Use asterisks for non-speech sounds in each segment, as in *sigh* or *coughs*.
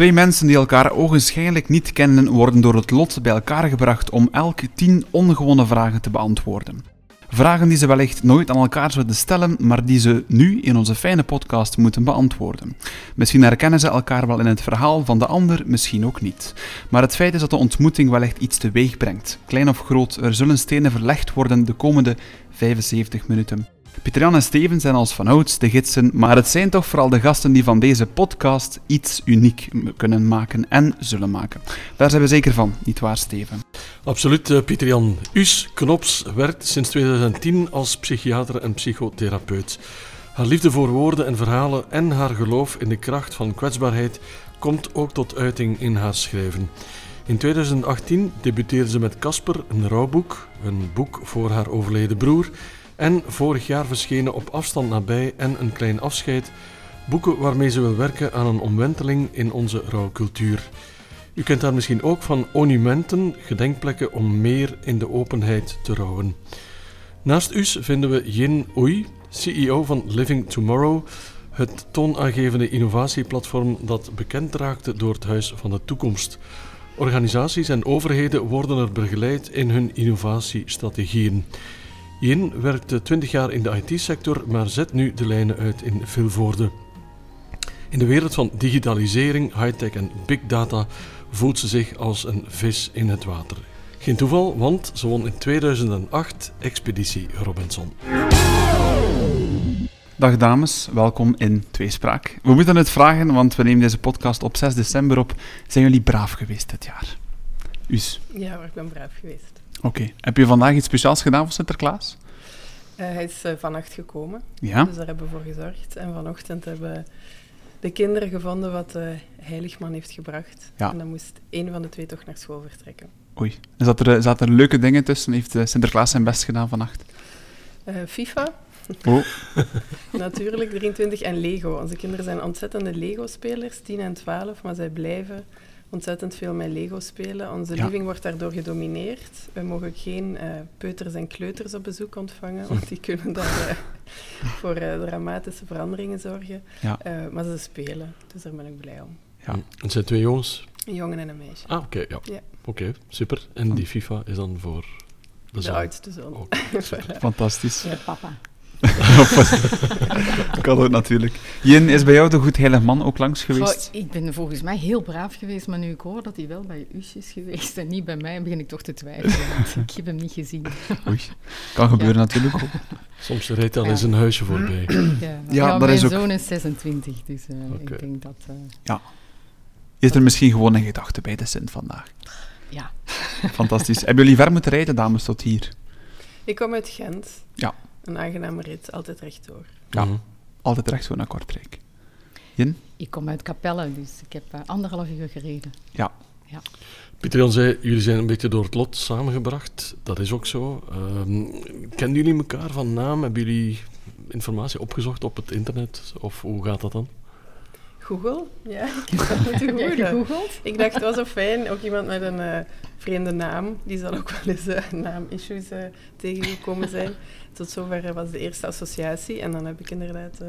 Twee mensen die elkaar ogenschijnlijk niet kennen, worden door het lot bij elkaar gebracht om elk tien ongewone vragen te beantwoorden. Vragen die ze wellicht nooit aan elkaar zouden stellen, maar die ze nu in onze fijne podcast moeten beantwoorden. Misschien herkennen ze elkaar wel in het verhaal van de ander, misschien ook niet. Maar het feit is dat de ontmoeting wellicht iets teweeg brengt. Klein of groot, er zullen stenen verlegd worden de komende 75 minuten. Pieter-Jan en Steven zijn als vanouds de gidsen, maar het zijn toch vooral de gasten die van deze podcast iets uniek kunnen maken en zullen maken. Daar zijn we zeker van, nietwaar Steven? Absoluut, uh, Pieter-Jan. Us Knops werkt sinds 2010 als psychiater en psychotherapeut. Haar liefde voor woorden en verhalen en haar geloof in de kracht van kwetsbaarheid komt ook tot uiting in haar schrijven. In 2018 debuteerde ze met Casper, een rouwboek, een boek voor haar overleden broer, en vorig jaar verschenen Op afstand nabij en Een klein afscheid, boeken waarmee ze wil werken aan een omwenteling in onze rouwcultuur. U kent haar misschien ook van monumenten, gedenkplekken om meer in de openheid te rouwen. Naast us vinden we Yin Oei, CEO van Living Tomorrow, het toonaangevende innovatieplatform dat bekend raakte door het Huis van de Toekomst. Organisaties en overheden worden er begeleid in hun innovatiestrategieën. Yin werkte 20 jaar in de IT-sector, maar zet nu de lijnen uit in Vilvoorde. In de wereld van digitalisering, high-tech en big data voelt ze zich als een vis in het water. Geen toeval, want ze won in 2008 Expeditie Robinson. Dag dames, welkom in Tweespraak. We moeten het vragen, want we nemen deze podcast op 6 december op. Zijn jullie braaf geweest dit jaar? Us? Ja, ik ben braaf geweest. Oké. Heb je vandaag iets speciaals gedaan voor Sinterklaas? Uh, hij is uh, vannacht gekomen, ja? dus daar hebben we voor gezorgd. En vanochtend hebben de kinderen gevonden wat de heiligman heeft gebracht. Ja. En dan moest één van de twee toch naar school vertrekken. Oei. En zat er, zaten er leuke dingen tussen? Heeft Sinterklaas zijn best gedaan vannacht? FIFA. Oh. *laughs* *laughs* Natuurlijk, 23. En Lego. Onze kinderen zijn ontzettende Lego-spelers, 10 en 12, maar zij blijven ontzettend veel met Lego spelen. Onze Ja. living wordt daardoor gedomineerd. We mogen geen eh, peuters en kleuters op bezoek ontvangen, want die kunnen daar eh, *laughs* voor eh, dramatische veranderingen zorgen. Ja. Eh, maar ze spelen, dus daar ben ik blij om. Ja. Het zijn twee jongens. Een jongen en een meisje. Ah, oké, ja. Ja. Oké, super. En die FIFA is dan voor de De oudste zoon. *laughs* Fantastisch. Ja, papa. *laughs* kan ook natuurlijk. Jin, is bij jou de goed heilig man ook langs geweest? Goh, ik ben volgens mij heel braaf geweest, maar nu ik hoor dat hij wel bij Us is geweest en niet bij mij, begin ik toch te twijfelen. want ik heb hem niet gezien. Oei. Kan gebeuren natuurlijk ook. Soms rijdt hij al Ja. in zijn huisje voorbij. Ja, Ja, dat mijn is ook- zoon is 26, dus eh, Oké. ik denk dat... eh, Is er misschien gewoon een gedachte bij de Sint vandaag? ja, Fantastisch. Hebben jullie ver moeten rijden, dames, tot hier? Ik kom uit Gent. Ja. Een aangename rit, altijd rechtdoor. Ja. Mhm. Altijd recht zo naar Kortrijk. Jin? ik kom uit Capelle, dus ik heb eh, anderhalf uur gereden. Ja. Pieter Jan zei, jullie zijn een beetje door het lot samengebracht. Dat is ook zo. Ehm kennen jullie elkaar van naam? Hebben jullie informatie opgezocht op het internet? Of hoe gaat dat dan? Google? Ja, *laughs* ik heb dat moeten *laughs* googlen. gegoogeld? Ik dacht, het was zo fijn. Ook iemand met een eh, vreemde naam. Die zal ook wel eens eh, naamissues eh, tegengekomen zijn. Tot zover was de eerste associatie. En dan heb ik inderdaad eh,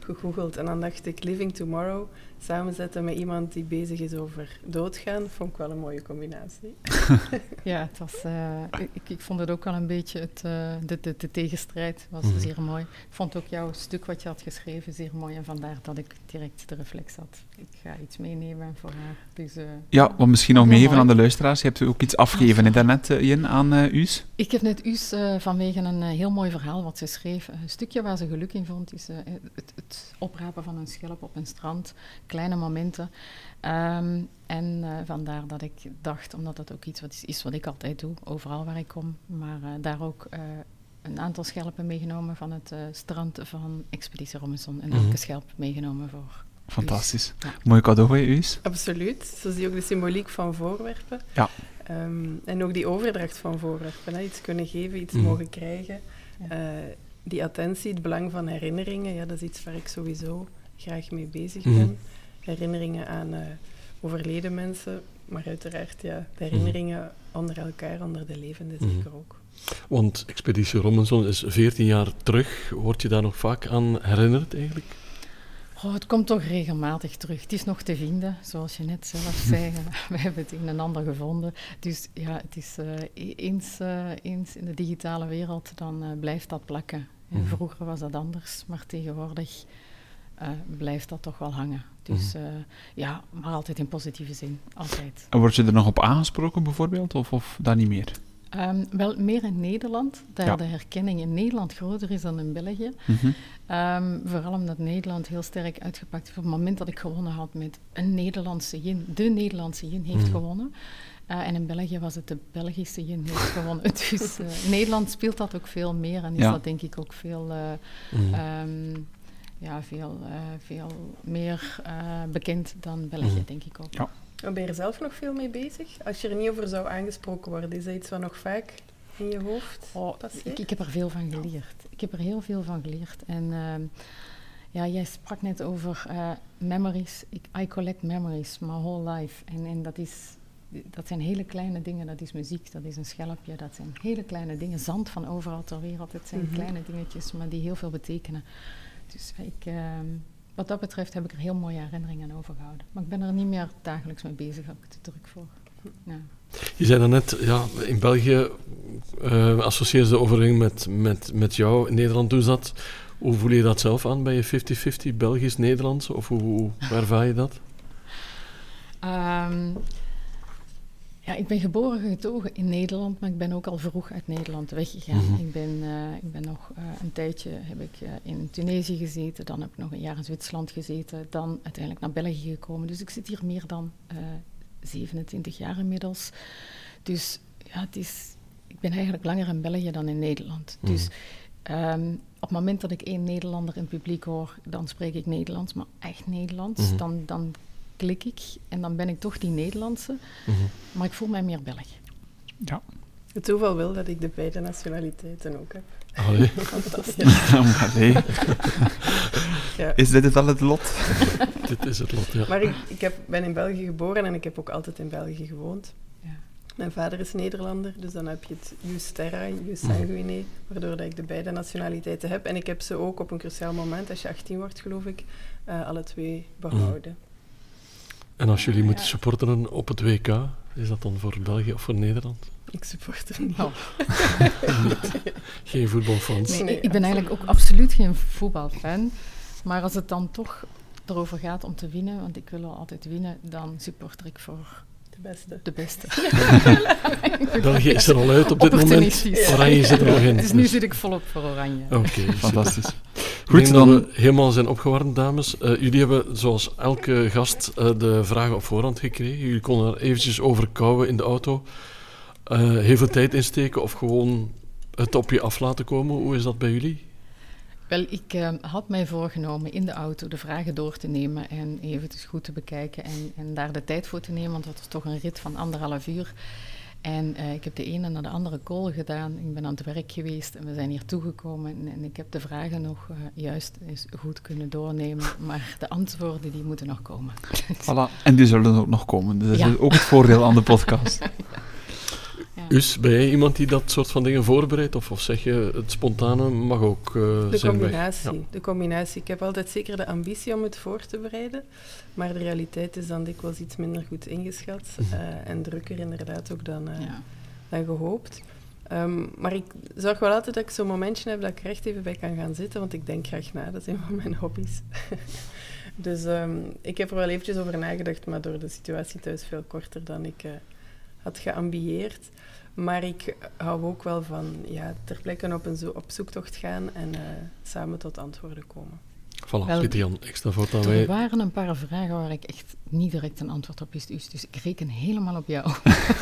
gegoogeld. En dan dacht ik, Living Tomorrow samenzetten met iemand die bezig is over doodgaan, vond ik wel een mooie combinatie. *laughs* *laughs* Ja, het was, eh, ik, ik vond het ook wel een beetje, het, eh, de, de, de tegenstrijd was Mhm. zeer mooi. Ik vond ook jouw stuk wat je had geschreven zeer mooi en vandaar dat ik direct de reflex had. Ik ga iets meenemen voor haar. Dus, eh, Ja, wat misschien nog meegeven aan de luisteraars. Je hebt ook iets afgegeven in daarnet, Jin, aan eh Us. Ik heb net Us eh, vanwege een heel mooi verhaal wat ze schreef. Een stukje waar ze geluk in vond, is eh, het, het oprapen van een schelp op een strand. Kleine momenten. Ehm, en eh, vandaar dat ik dacht, omdat dat ook iets wat is, is wat ik altijd doe, overal waar ik kom, maar eh, daar ook eh, een aantal schelpen meegenomen van het eh, strand van Expeditie Robinson. En Mhm. elke schelp meegenomen voor. Fantastisch. Ja. Mooi cadeau voor je, Us. Absoluut. Zo zie je ook de symboliek van voorwerpen. Ja. Ehm, en ook die overdracht van voorwerpen. Hè. Iets kunnen geven, iets Mhm. mogen krijgen. Ja. Eh, die attentie, het belang van herinneringen, ja, dat is iets waar ik sowieso graag mee bezig Mhm. ben. Herinneringen aan eh, overleden mensen, maar uiteraard ja, de herinneringen onder elkaar, onder de levenden Mhm. zeker ook. Want Expeditie Robinson is 14 jaar terug. Word je daar nog vaak aan herinnerd eigenlijk? Oh, het komt toch regelmatig terug. Het is nog te vinden, zoals je net zelf *laughs* zei. We hebben het een en ander gevonden. Dus ja, het is uh, eens, uh, eens in de digitale wereld, dan uh, blijft dat plakken. En Mhm. vroeger was dat anders, maar tegenwoordig blijft dat toch wel hangen. Dus Mhm. ja, maar altijd in positieve zin, altijd. En word je er nog op aangesproken bijvoorbeeld, of, of dat niet meer? Um, wel meer in Nederland, daar Ja. de herkenning in Nederland groter is dan in België. Mhm. Um, vooral omdat Nederland heel sterk uitgepakt heeft. Op het moment dat ik gewonnen had met een Nederlandse yin, de Nederlandse yin heeft Mhm. gewonnen. Uh, en in België was het de Belgische yin heeft gewonnen. *laughs* Dus uh, in Nederland speelt dat ook veel meer en is Ja. dat denk ik ook veel, uh, Mhm. um, ja, veel, uh, veel meer uh, bekend dan België, denk ik ook. Ja. Ben je er zelf nog veel mee bezig? Als je er niet over zou aangesproken worden, is dat iets wat nog vaak in je hoofd Oh, ik, ik heb er veel van geleerd. Ik heb er heel veel van geleerd. En uh, ja, jij sprak net over uh, memories. Ik, I collect memories my whole life. En, en dat, is, dat zijn hele kleine dingen. Dat is muziek, dat is een schelpje. Dat zijn hele kleine dingen. Zand van overal ter wereld. Het zijn Mhm. kleine dingetjes, maar die heel veel betekenen. Dus ik... Uh, wat dat betreft heb ik er heel mooie herinneringen aan overgehouden. Maar ik ben er niet meer dagelijks mee bezig, heb ik te druk voor. Ja. Je zei daarnet, ja, in België uh, associeer ze de overweging met, met, met jou. In Nederland doen ze dat. Hoe voel je dat zelf aan? Ben je 50-50 Belgisch-Nederlands? Of hoe, hoe, hoe ervaar je dat? Um, ja, ik ben geboren getogen in Nederland, maar ik ben ook al vroeg uit Nederland weggegaan. Mhm. Ik, ben, uh, ik ben nog uh, een tijdje heb ik, uh, in Tunesië gezeten, dan heb ik nog een jaar in Zwitserland gezeten, dan uiteindelijk naar België gekomen. Dus ik zit hier meer dan 27 jaar inmiddels. Dus ja, het is, ik ben eigenlijk langer in België dan in Nederland. Mhm. Dus um, op het moment dat ik één Nederlander in het publiek hoor, dan spreek ik Nederlands, maar echt Nederlands. Mhm. Dan, dan klik ik en dan ben ik toch die Nederlandse. Mhm. Maar ik voel mij meer Belg. Ja. Het toeval wil dat ik de beide nationaliteiten ook heb. Allee. *laughs* Fantastisch. *laughs* maar nee. Ja. Is dit het wel het lot? *laughs* Dit is het lot, ja. Maar ik, ik heb, ben in België geboren en ik heb ook altijd in België gewoond. Ja. Mijn vader is Nederlander, dus dan heb je het jus terra, jus Mhm. sanguine, waardoor dat ik de beide nationaliteiten heb. En ik heb ze ook op een cruciaal moment, als je 18 wordt geloof ik, uh, alle twee behouden. En als jullie Ja. moeten supporteren op het WK, is dat dan voor België of voor Nederland? Ik supporter niet. Oh. *laughs* Geen voetbalfans. Nee, Nee, ik ben eigenlijk ook absoluut geen voetbalfan. Maar als het dan toch erover gaat om te winnen, want ik wil wel altijd winnen, dan supporter ik voor De beste. de beste. *laughs* België is er al uit op dit moment. Oranje zit er nog in. *laughs* Dus nu zit ik volop voor oranje. Oké. Fantastisch. Goed, dan... we helemaal zijn opgewarmd, dames. Uh, jullie hebben, zoals elke gast, uh, de vragen op voorhand gekregen. Jullie konden er eventjes over kouwen in de auto. Uh, heel veel tijd insteken of gewoon het op je af laten komen. Hoe is dat bij jullie? Wel, ik uh, had mij voorgenomen in de auto de vragen door te nemen en even het goed te bekijken en, en daar de tijd voor te nemen, want dat was toch een rit van anderhalf uur. En uh, ik heb de ene naar de andere call gedaan. Ik ben aan het werk geweest en we zijn hier toegekomen. En, en ik heb de vragen nog uh, juist eens goed kunnen doornemen. *laughs* Maar de antwoorden die moeten nog komen. Voilà, *laughs* en die zullen ook nog komen. Dus dat Ja. is ook het voordeel aan de podcast. *laughs* Ja. Us, ben jij iemand die dat soort van dingen voorbereidt? Of, of zeg je, het spontane mag ook uh, De zijn weg? combinatie, Ja. de combinatie. Ik heb altijd zeker de ambitie om het voor te bereiden, maar de realiteit is dan dikwijls iets minder goed ingeschat Mhm. uh, en drukker inderdaad ook dan, uh, Ja. dan gehoopt. Um, maar ik zorg wel altijd dat ik zo'n momentje heb dat ik er echt even bij kan gaan zitten, want ik denk graag na. Dat is een van mijn hobby's. *laughs* dus um, ik heb er wel eventjes over nagedacht, maar door de situatie thuis veel korter dan ik uh, had geambieerd. Maar ik hou ook wel van ja, ter plekke op, een zo op zoektocht gaan en uh, samen tot antwoorden komen. Voilà, Wel, ik voortaan Er wij... waren een paar vragen waar ik echt niet direct een antwoord op wist. Dus, ik reken helemaal op jou.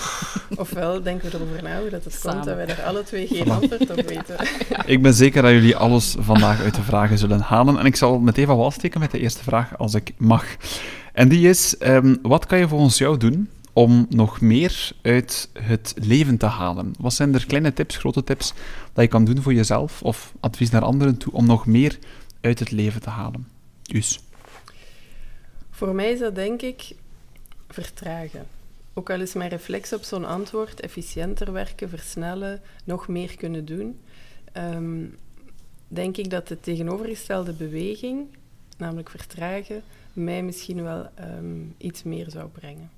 *laughs* Ofwel denken we erover na hoe dat het Samen. komt dat wij daar alle twee geen Voilà. antwoord op weten. *laughs* Ik ben zeker dat jullie alles vandaag uit de vragen zullen halen. En ik zal meteen van wal steken met de eerste vraag, als ik mag. En die is, ehm, wat kan je volgens jou doen om nog meer uit het leven te halen? Wat zijn er kleine tips, grote tips, dat je kan doen voor jezelf of advies naar anderen toe om nog meer uit het leven te halen? Dus. Voor mij is dat denk ik vertragen. Ook al is mijn reflex op zo'n antwoord efficiënter werken, versnellen, nog meer kunnen doen, um, denk ik dat de tegenovergestelde beweging namelijk vertragen, mij misschien wel ehm, iets meer zou brengen.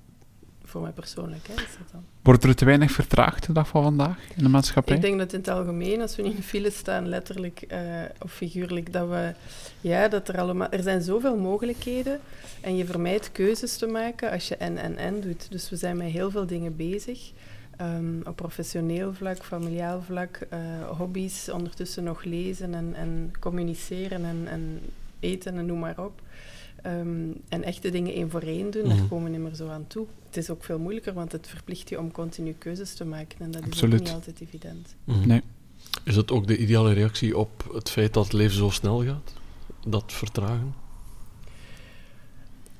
Voor mij persoonlijk, hè, is dat dan. Wordt er te weinig vertraagd de dag van vandaag in de maatschappij? Ik denk dat in het algemeen, als we in een file staan, letterlijk eh, of figuurlijk, dat we, ja, dat er allemaal, er zijn zoveel mogelijkheden en je vermijdt keuzes te maken als je en en en doet. Dus we zijn met heel veel dingen bezig. Ehm, op professioneel vlak, familiaal vlak, eh, hobby's, ondertussen nog lezen en, en communiceren en, en eten en noem maar op. Ehm, en echte dingen één voor één doen, daar Mhm. komen we niet meer zo aan toe. Het is ook veel moeilijker, want het verplicht je om continu keuzes te maken. En dat is ook niet altijd evident. Mhm. Nee. Is dat ook de ideale reactie op het feit dat het leven zo snel gaat? Dat vertragen?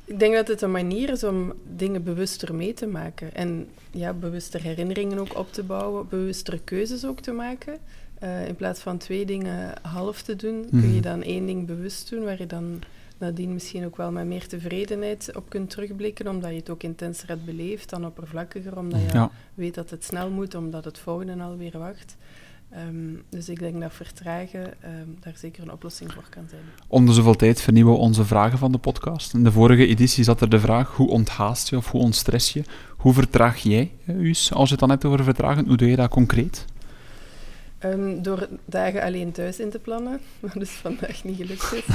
Ik denk dat het een manier is om dingen bewuster mee te maken. En ja, bewuster herinneringen ook op te bouwen, bewustere keuzes ook te maken. Eh, in plaats van twee dingen half te doen, kun je Mhm. dan één ding bewust doen, waar je dan nadien misschien ook wel met meer tevredenheid op kunt terugblikken, omdat je het ook intenser hebt beleefd dan oppervlakkiger, omdat je Ja. weet dat het snel moet, omdat het volgende alweer wacht. Ehm, dus ik denk dat vertragen ehm, daar zeker een oplossing voor kan zijn. Om de zoveel tijd vernieuwen we onze vragen van de podcast. In de vorige editie zat er de vraag, hoe onthaast je of hoe ontstress je? Hoe vertraag jij, eh, Us, als je het dan hebt over vertragen? Hoe doe je dat concreet? Ehm, door dagen alleen thuis in te plannen, *laughs* wat dus vandaag niet gelukt is.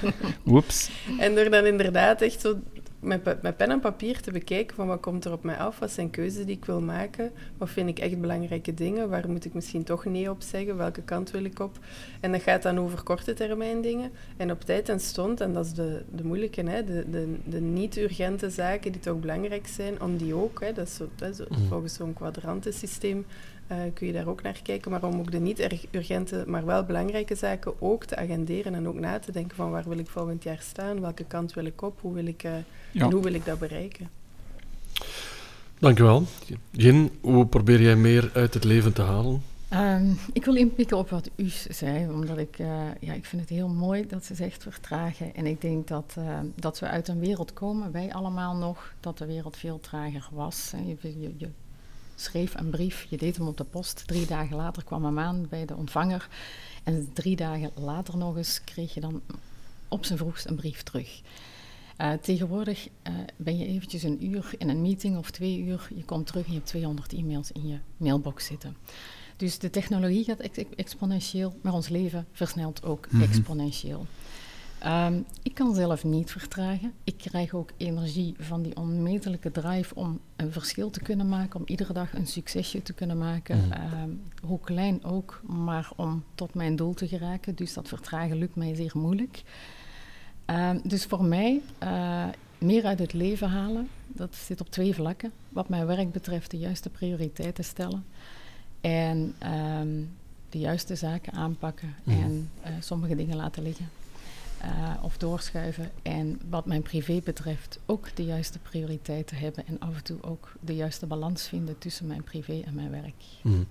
*laughs* Oeps. En door dan inderdaad echt zo met, met pen en papier te bekijken van wat komt er op mij af, wat zijn keuzes die ik wil maken, wat vind ik echt belangrijke dingen, waar moet ik misschien toch nee op zeggen, welke kant wil ik op. En dat gaat dan over korte termijn dingen en op tijd en stond, en dat is de, de moeilijke, hè, de, de, de niet-urgente zaken die toch belangrijk zijn, om die ook, hè, dat is zo, Mhm. volgens zo'n kwadrantensysteem, eh, kun je daar ook naar kijken, maar om ook de niet-urgente, maar wel belangrijke zaken ook te agenderen en ook na te denken van waar wil ik volgend jaar staan, welke kant wil ik op, hoe wil ik, eh, Ja. en hoe wil ik dat bereiken. Dankjewel. Jin, hoe probeer jij meer uit het leven te halen? Ehm, ik wil inpikken op wat u zei, omdat ik, eh, ja, ik vind het heel mooi dat ze zegt vertragen. En ik denk dat, eh, dat we uit een wereld komen, wij allemaal nog, dat de wereld veel trager was. hè. Je, je, je schreef een brief, je deed hem op de post. Drie dagen later kwam hem aan bij de ontvanger. En drie dagen later nog eens kreeg je dan op zijn vroegst een brief terug. Eh, tegenwoordig eh, ben je eventjes een uur in een meeting of twee uur. Je komt terug en je hebt 200 e-mails in je mailbox zitten. Dus de technologie gaat ex- exponentieel, maar ons leven versnelt ook Mhm. exponentieel. Ehm, ik kan zelf niet vertragen. Ik krijg ook energie van die onmetelijke drive om een verschil te kunnen maken, om iedere dag een succesje te kunnen maken. Mhm. Ehm, hoe klein ook, maar om tot mijn doel te geraken. Dus dat vertragen lukt mij zeer moeilijk. Ehm, dus voor mij, eh, meer uit het leven halen, dat zit op twee vlakken. Wat mijn werk betreft, de juiste prioriteiten stellen. En de juiste zaken aanpakken Mhm. en eh, sommige dingen laten liggen. Eh, of doorschuiven. En wat mijn privé betreft, ook de juiste prioriteiten hebben. En af en toe ook de juiste balans vinden tussen mijn privé en mijn werk. Mhm.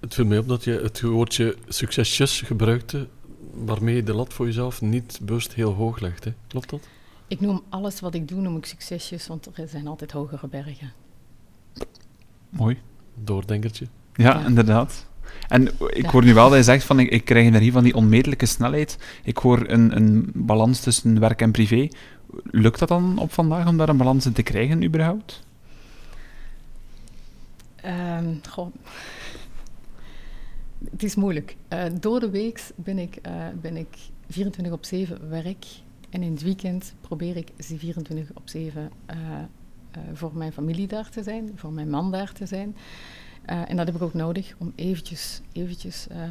Het viel mij op dat je het woordje succesjes gebruikte, waarmee je de lat voor jezelf niet bewust heel hoog legt. Hè? Klopt dat? Ik noem alles wat ik doe, noem ik succesjes, want er zijn altijd hogere bergen. Mooi. Doordenkertje. Ja, Ja. inderdaad. En ik hoor nu wel dat je zegt van ik, ik krijg energie van die onmetelijke snelheid. Ik hoor een, een balans tussen werk en privé. Lukt dat dan op vandaag om daar een balans in te krijgen überhaupt? Goh. Het is moeilijk. Eh, door de week ben ik, eh, ben ik 24 op 7 werk. En in het weekend probeer ik 24 op 7 eh, eh, voor mijn familie daar te zijn, voor mijn man daar te zijn. Eh, en dat heb ik ook nodig om eventjes, eventjes eh,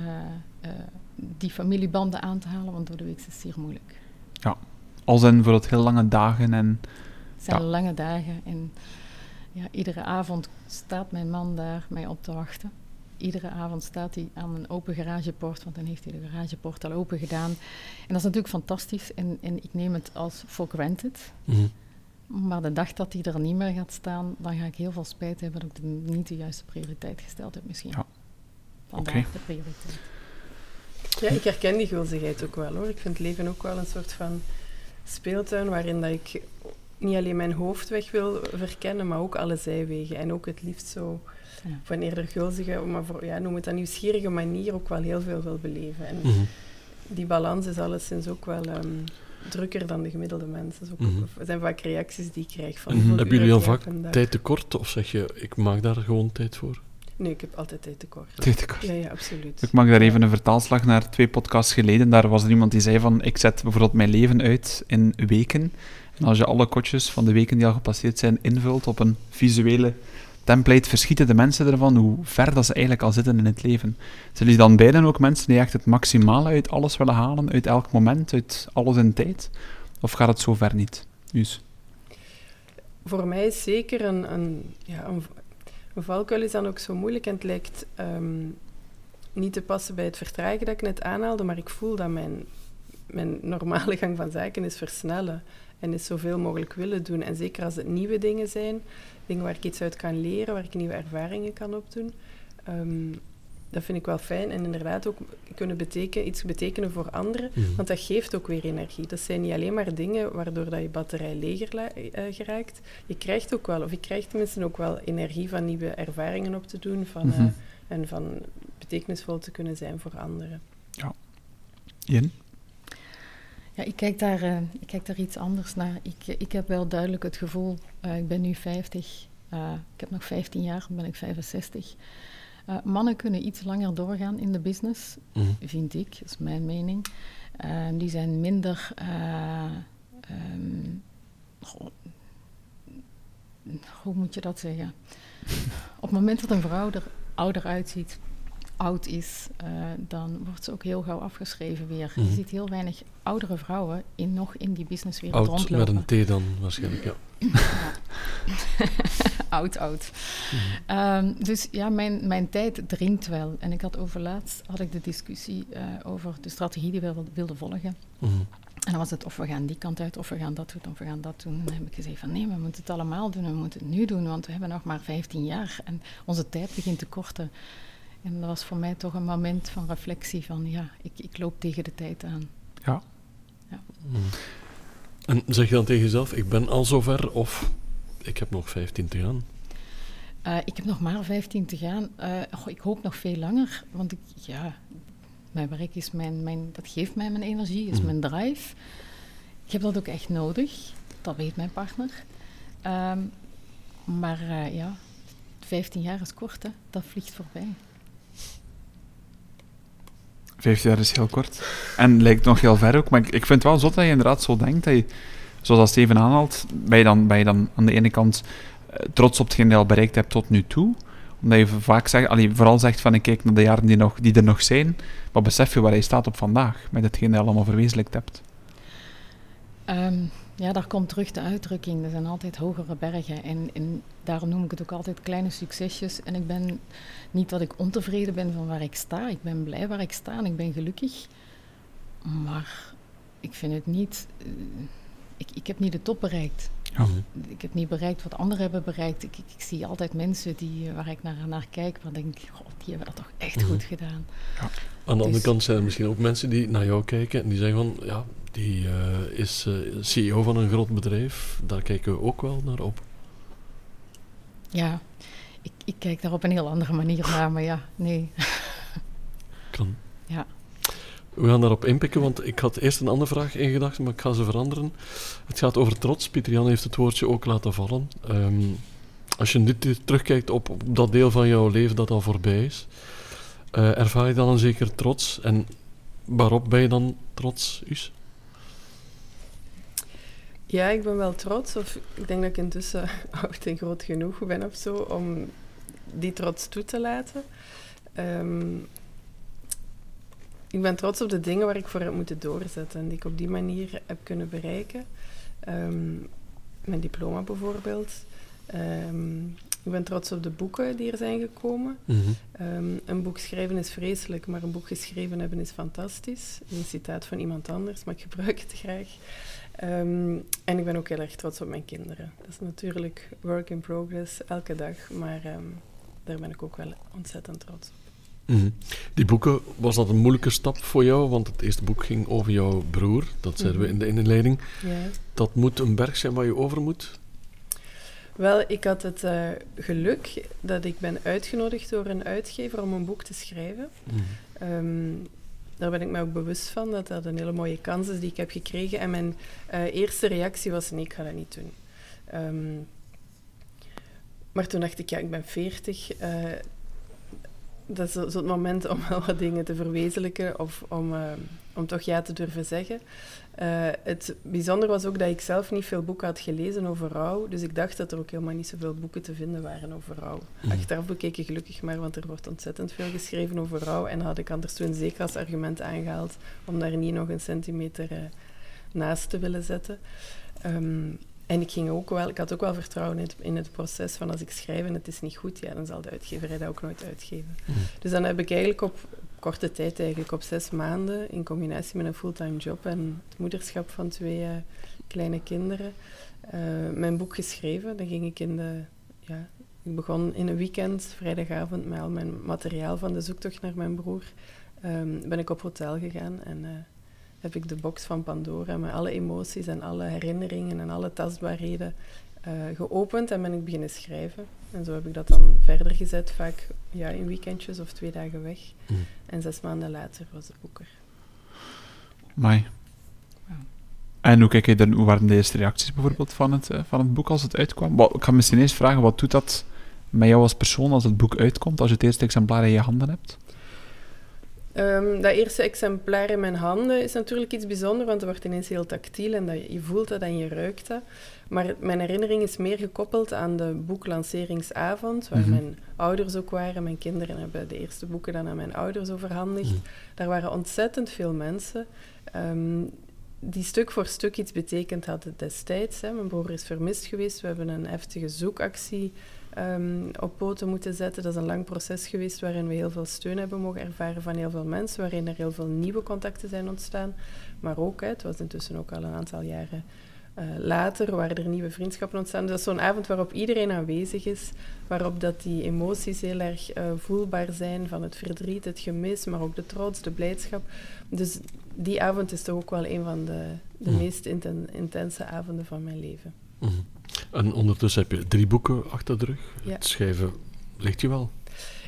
eh, die familiebanden aan te halen, want door de week is het zeer moeilijk. Al zijn bijvoorbeeld heel lange dagen en... Het zijn Ja. lange dagen en ja, iedere avond staat mijn man daar mij op te wachten. Iedere avond staat hij aan een open garagepoort, want dan heeft hij de garagepoort al open gedaan. En dat is natuurlijk fantastisch en, en ik neem het als for granted. Mhm. Maar de dag dat hij er niet meer gaat staan, dan ga ik heel veel spijt hebben dat ik de, niet de juiste prioriteit gesteld heb misschien. Ja. Vandaar de prioriteit. Ja, ik herken die gulzigheid ook wel hoor. Ik vind het leven ook wel een soort van speeltuin waarin dat ik niet alleen mijn hoofdweg wil verkennen, maar ook alle zijwegen. En ook het liefst zo Ja. op een eerder gulzige, maar voor, ja, noem het een nieuwsgierige manier ook wel heel veel wil beleven. En Mhm. die balans is alleszins ook wel ehm, drukker dan de gemiddelde mensen. Dat Mhm. zijn vaak reacties die ik krijg van... Hoeveel hebben jullie al vaak tijd tekort? Of zeg je, ik maak daar gewoon tijd voor? Nee, ik heb altijd tijd tekort. Tijd Ja, ja, absoluut. Ik maak daar even een vertaalslag naar twee podcasts geleden. Daar was er iemand die zei van, ik zet bijvoorbeeld mijn leven uit in weken. En als je alle kotjes van de weken die al gepasseerd zijn invult op een visuele template, verschieten de mensen ervan hoe ver dat ze eigenlijk al zitten in het leven. Jullie dan beiden ook mensen die echt het maximale uit alles willen halen, uit elk moment, uit alles in tijd? Of gaat het zo ver niet? Dus, Voor mij is zeker een, een, ja, een valkuil is dan ook zo moeilijk en het lijkt ehm, niet te passen bij het vertragen dat ik net aanhaalde, maar ik voel dat mijn, mijn normale *laughs* gang van zaken is versnellen en is zoveel mogelijk willen doen. En zeker als het nieuwe dingen zijn, dingen waar ik iets uit kan leren, waar ik nieuwe ervaringen kan opdoen, ehm, dat vind ik wel fijn. En inderdaad ook kunnen betekenen, iets betekenen voor anderen, want dat geeft ook weer energie. Dat zijn niet alleen maar dingen waardoor dat je batterij leger eh, geraakt. Je krijgt ook wel, of je krijgt tenminste ook wel energie van nieuwe ervaringen op te doen van, eh, Mhm. en van betekenisvol te kunnen zijn voor anderen. Jen? Ja, ik kijk daar, eh, ik kijk daar iets anders naar. Ik, ik heb wel duidelijk het gevoel, eh, ik ben nu 50, eh, ik heb nog 15 jaar, dan ben ik 65. Eh, mannen kunnen iets langer doorgaan in de business, Mhm. vind ik, dat is mijn mening. Eh, die zijn minder. eh, ehm, hoe moet je dat zeggen? Op het moment dat een vrouw er ouder uitziet, oud is, eh, dan wordt ze ook heel gauw afgeschreven weer. Mhm. Je ziet heel weinig oudere vrouwen in, nog in die businesswereld Oud met rondlopen. een T dan waarschijnlijk, ja. *laughs* oud, oud. Mhm. Ehm, dus ja, mijn, mijn tijd dringt wel. En ik had overlaatst had ik de discussie eh, over de strategie die we wil- wilden volgen. Mhm. En dan was het of we gaan die kant uit, of we gaan dat doen, of we gaan dat doen. En dan heb ik gezegd van nee, we moeten het allemaal doen, we moeten het nu doen, want we hebben nog maar 15 jaar en onze tijd begint te korten. En dat was voor mij toch een moment van reflectie van ja, ik, ik loop tegen de tijd aan. Mhm. En zeg je dan tegen jezelf, ik ben al zover of ik heb nog 15 te gaan? Eh, ik heb nog maar 15 te gaan. Eh, goh, ik hoop nog veel langer, want ik, ja, mijn werk is mijn, mijn, dat geeft mij mijn energie, is Mhm. mijn drive. Ik heb dat ook echt nodig, dat weet mijn partner. Ehm, maar eh, ja, 15 jaar is kort, hè. dat vliegt voorbij. 15 jaar is heel kort. En lijkt nog heel ver ook. Maar ik, ik vind het wel zot dat je inderdaad zo denkt. Dat je, zoals Steven aanhaalt, ben je, dan, ben je dan aan de ene kant eh, trots op hetgeen je al bereikt hebt tot nu toe. Omdat je vaak zegt, allee, vooral zegt van ik kijk naar de jaren die, nog, die er nog zijn. Maar besef je waar je staat op vandaag. Met hetgeen je allemaal verwezenlijkt hebt. Ehm, ja, daar komt terug de uitdrukking. Er zijn altijd hogere bergen. En, en daarom noem ik het ook altijd kleine succesjes. En ik ben niet dat ik ontevreden ben van waar ik sta. Ik ben blij waar ik sta en ik ben gelukkig. Maar ik vind het niet. eh, ik, ik heb niet de top bereikt. Ja. Mhm. Ik heb niet bereikt wat anderen hebben bereikt. Ik, ik, ik zie altijd mensen die, eh, waar ik naar, naar kijk, waar ik denk, god, die hebben dat toch echt Mhm. goed gedaan. Aan de andere Dus- kant zijn er misschien ook mensen die naar jou kijken en die zeggen van, ja, die eh, is eh, CEO van een groot bedrijf, daar kijken we ook wel naar op. Ja, ik, ik kijk daar op een heel andere manier naar, maar ja, nee. *laughs* Kan. Ja. We gaan daarop inpikken, want ik had eerst een andere vraag in gedachten, maar ik ga ze veranderen. Het gaat over trots. Pieter Jan heeft het woordje ook laten vallen. Ehm, als je nu terugkijkt op, op dat deel van jouw leven dat al voorbij is, eh, ervaar je dan een zeker trots? En waarop ben je dan trots, Us? Ja, ik ben wel trots. Of ik denk dat ik intussen *laughs* oud en groot genoeg ben of zo om die trots toe te laten. Ehm, ik ben trots op de dingen waar ik voor heb moeten doorzetten en die ik op die manier heb kunnen bereiken. Ehm, mijn diploma bijvoorbeeld. Ehm, ik ben trots op de boeken die er zijn gekomen. Mhm. Een boek schrijven is vreselijk, maar een boek geschreven hebben is fantastisch. Een citaat van iemand anders, maar ik gebruik het graag. Ehm, en ik ben ook heel erg trots op mijn kinderen. Dat is natuurlijk work in progress, elke dag, maar ehm, daar ben ik ook wel ontzettend trots op. Mhm. Die boeken, was dat een moeilijke stap voor jou? Want het eerste boek ging over jouw broer, dat zeiden we Mhm. in de inleiding. Ja. Dat moet een berg zijn waar je over moet. Wel, ik had het eh, geluk dat ik ben uitgenodigd door een uitgever om een boek te schrijven. Mhm. Ehm, daar ben ik me ook bewust van, dat dat een hele mooie kans is die ik heb gekregen. En mijn uh, eerste reactie was, nee, ik ga dat niet doen. Um, maar toen dacht ik, ja, ik ben veertig. Uh, dat is zo het moment om *laughs* wel wat dingen te verwezenlijken of om, uh, om toch ja te durven zeggen. Uh, het bijzondere was ook dat ik zelf niet veel boeken had gelezen over rouw. Dus ik dacht dat er ook helemaal niet zoveel boeken te vinden waren over rouw. Mm. Achteraf bekeken gelukkig maar, want er wordt ontzettend veel geschreven over rouw. En had ik anders toen zeker als argument aangehaald om daar niet nog een centimeter uh, naast te willen zetten. Um, en ik, ging ook wel, ik had ook wel vertrouwen in het, in het, proces van als ik schrijf en het is niet goed, ja, dan zal de uitgeverij dat ook nooit uitgeven. Mm. Dus dan heb ik eigenlijk op korte tijd, eigenlijk op zes maanden, in combinatie met een fulltime job en het moederschap van twee uh, kleine kinderen, uh, mijn boek geschreven. Dan ging ik in de, ja, ik begon in een weekend, vrijdagavond, met al mijn materiaal van de zoektocht naar mijn broer, um, ben ik op hotel gegaan en... Uh, heb ik de box van Pandora met alle emoties en alle herinneringen en alle tastbaarheden uh, geopend en ben ik beginnen schrijven. En zo heb ik dat dan verder gezet, vaak ja, in weekendjes of twee dagen weg. Mm. En zes maanden later was het boek er. Mai. En hoe, kijk je dan, hoe waren de eerste reacties bijvoorbeeld van het, uh, van het boek als het uitkwam? Wat, ik ga misschien eerst vragen, wat doet dat met jou als persoon als het boek uitkomt, als je het eerste exemplaar in je handen hebt? Um, dat eerste exemplaar in mijn handen is natuurlijk iets bijzonders, want het wordt ineens heel tactiel en dat, je voelt dat en je ruikt dat. Maar mijn herinnering is meer gekoppeld aan de boeklanceringsavond, waar mhm. mijn ouders ook waren. Mijn kinderen hebben de eerste boeken dan aan mijn ouders overhandigd. Mm. Daar waren ontzettend veel mensen um, die stuk voor stuk iets betekend hadden destijds. Hè. Mijn broer is vermist geweest, we hebben een heftige zoekactie um, op poten moeten zetten. Dat is een lang proces geweest waarin we heel veel steun hebben mogen ervaren van heel veel mensen, waarin er heel veel nieuwe contacten zijn ontstaan. Maar ook, hè, het was intussen ook al een aantal jaren uh, later, waren er nieuwe vriendschappen ontstaan. Dus dat is zo'n avond waarop iedereen aanwezig is, waarop dat die emoties heel erg uh, voelbaar zijn van het verdriet, het gemis, maar ook de trots, de blijdschap. Dus die avond is toch ook wel een van de, de meest inten intense avonden van mijn leven. Mm -hmm. En ondertussen heb je drie boeken achter de rug. Het schrijven ligt je wel.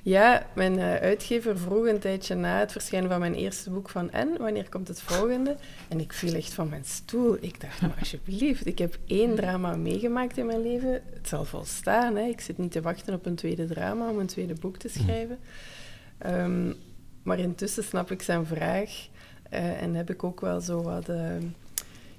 Ja, mijn uh, uitgever vroeg een tijdje na het verschijnen van mijn eerste boek van En, wanneer komt het volgende? En ik viel echt van mijn stoel. Ik dacht, nou alsjeblieft, ik heb één drama meegemaakt in mijn leven. Het zal volstaan, hè. Ik zit niet te wachten op een tweede drama om een tweede boek te schrijven. Um, maar intussen snap ik zijn vraag uh, en heb ik ook wel zo wat... Uh,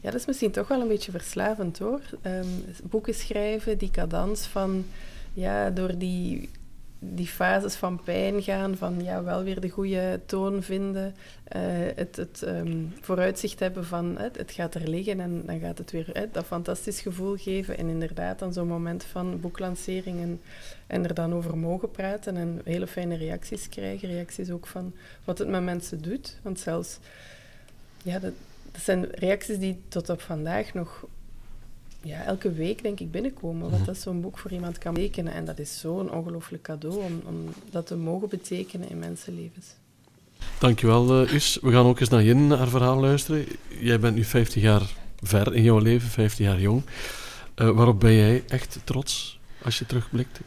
ja, dat is misschien toch wel een beetje verslavend hoor. Um, boeken schrijven, die cadans van ja, door die, die fases van pijn gaan, van ja, wel weer de goede toon vinden, uh, het, het um, vooruitzicht hebben van het, het, gaat er liggen en dan gaat het weer uh, dat fantastisch gevoel geven. En inderdaad dan zo'n moment van boeklancering en, en er dan over mogen praten en hele fijne reacties krijgen. Reacties ook van wat het met mensen doet. Want zelfs ja, dat, dat zijn reacties die tot op vandaag nog ja, elke week, denk ik, binnenkomen. Wat mhm. dat zo'n boek voor iemand kan betekenen. En dat is zo'n ongelooflijk cadeau om, om dat te mogen betekenen in mensenlevens. Dankjewel, uh, Us. We gaan ook eens naar Jen, haar verhaal luisteren. Jij bent nu 50 jaar ver in jouw leven, 50 jaar jong. Uh, waarop ben jij echt trots als je terugblikt?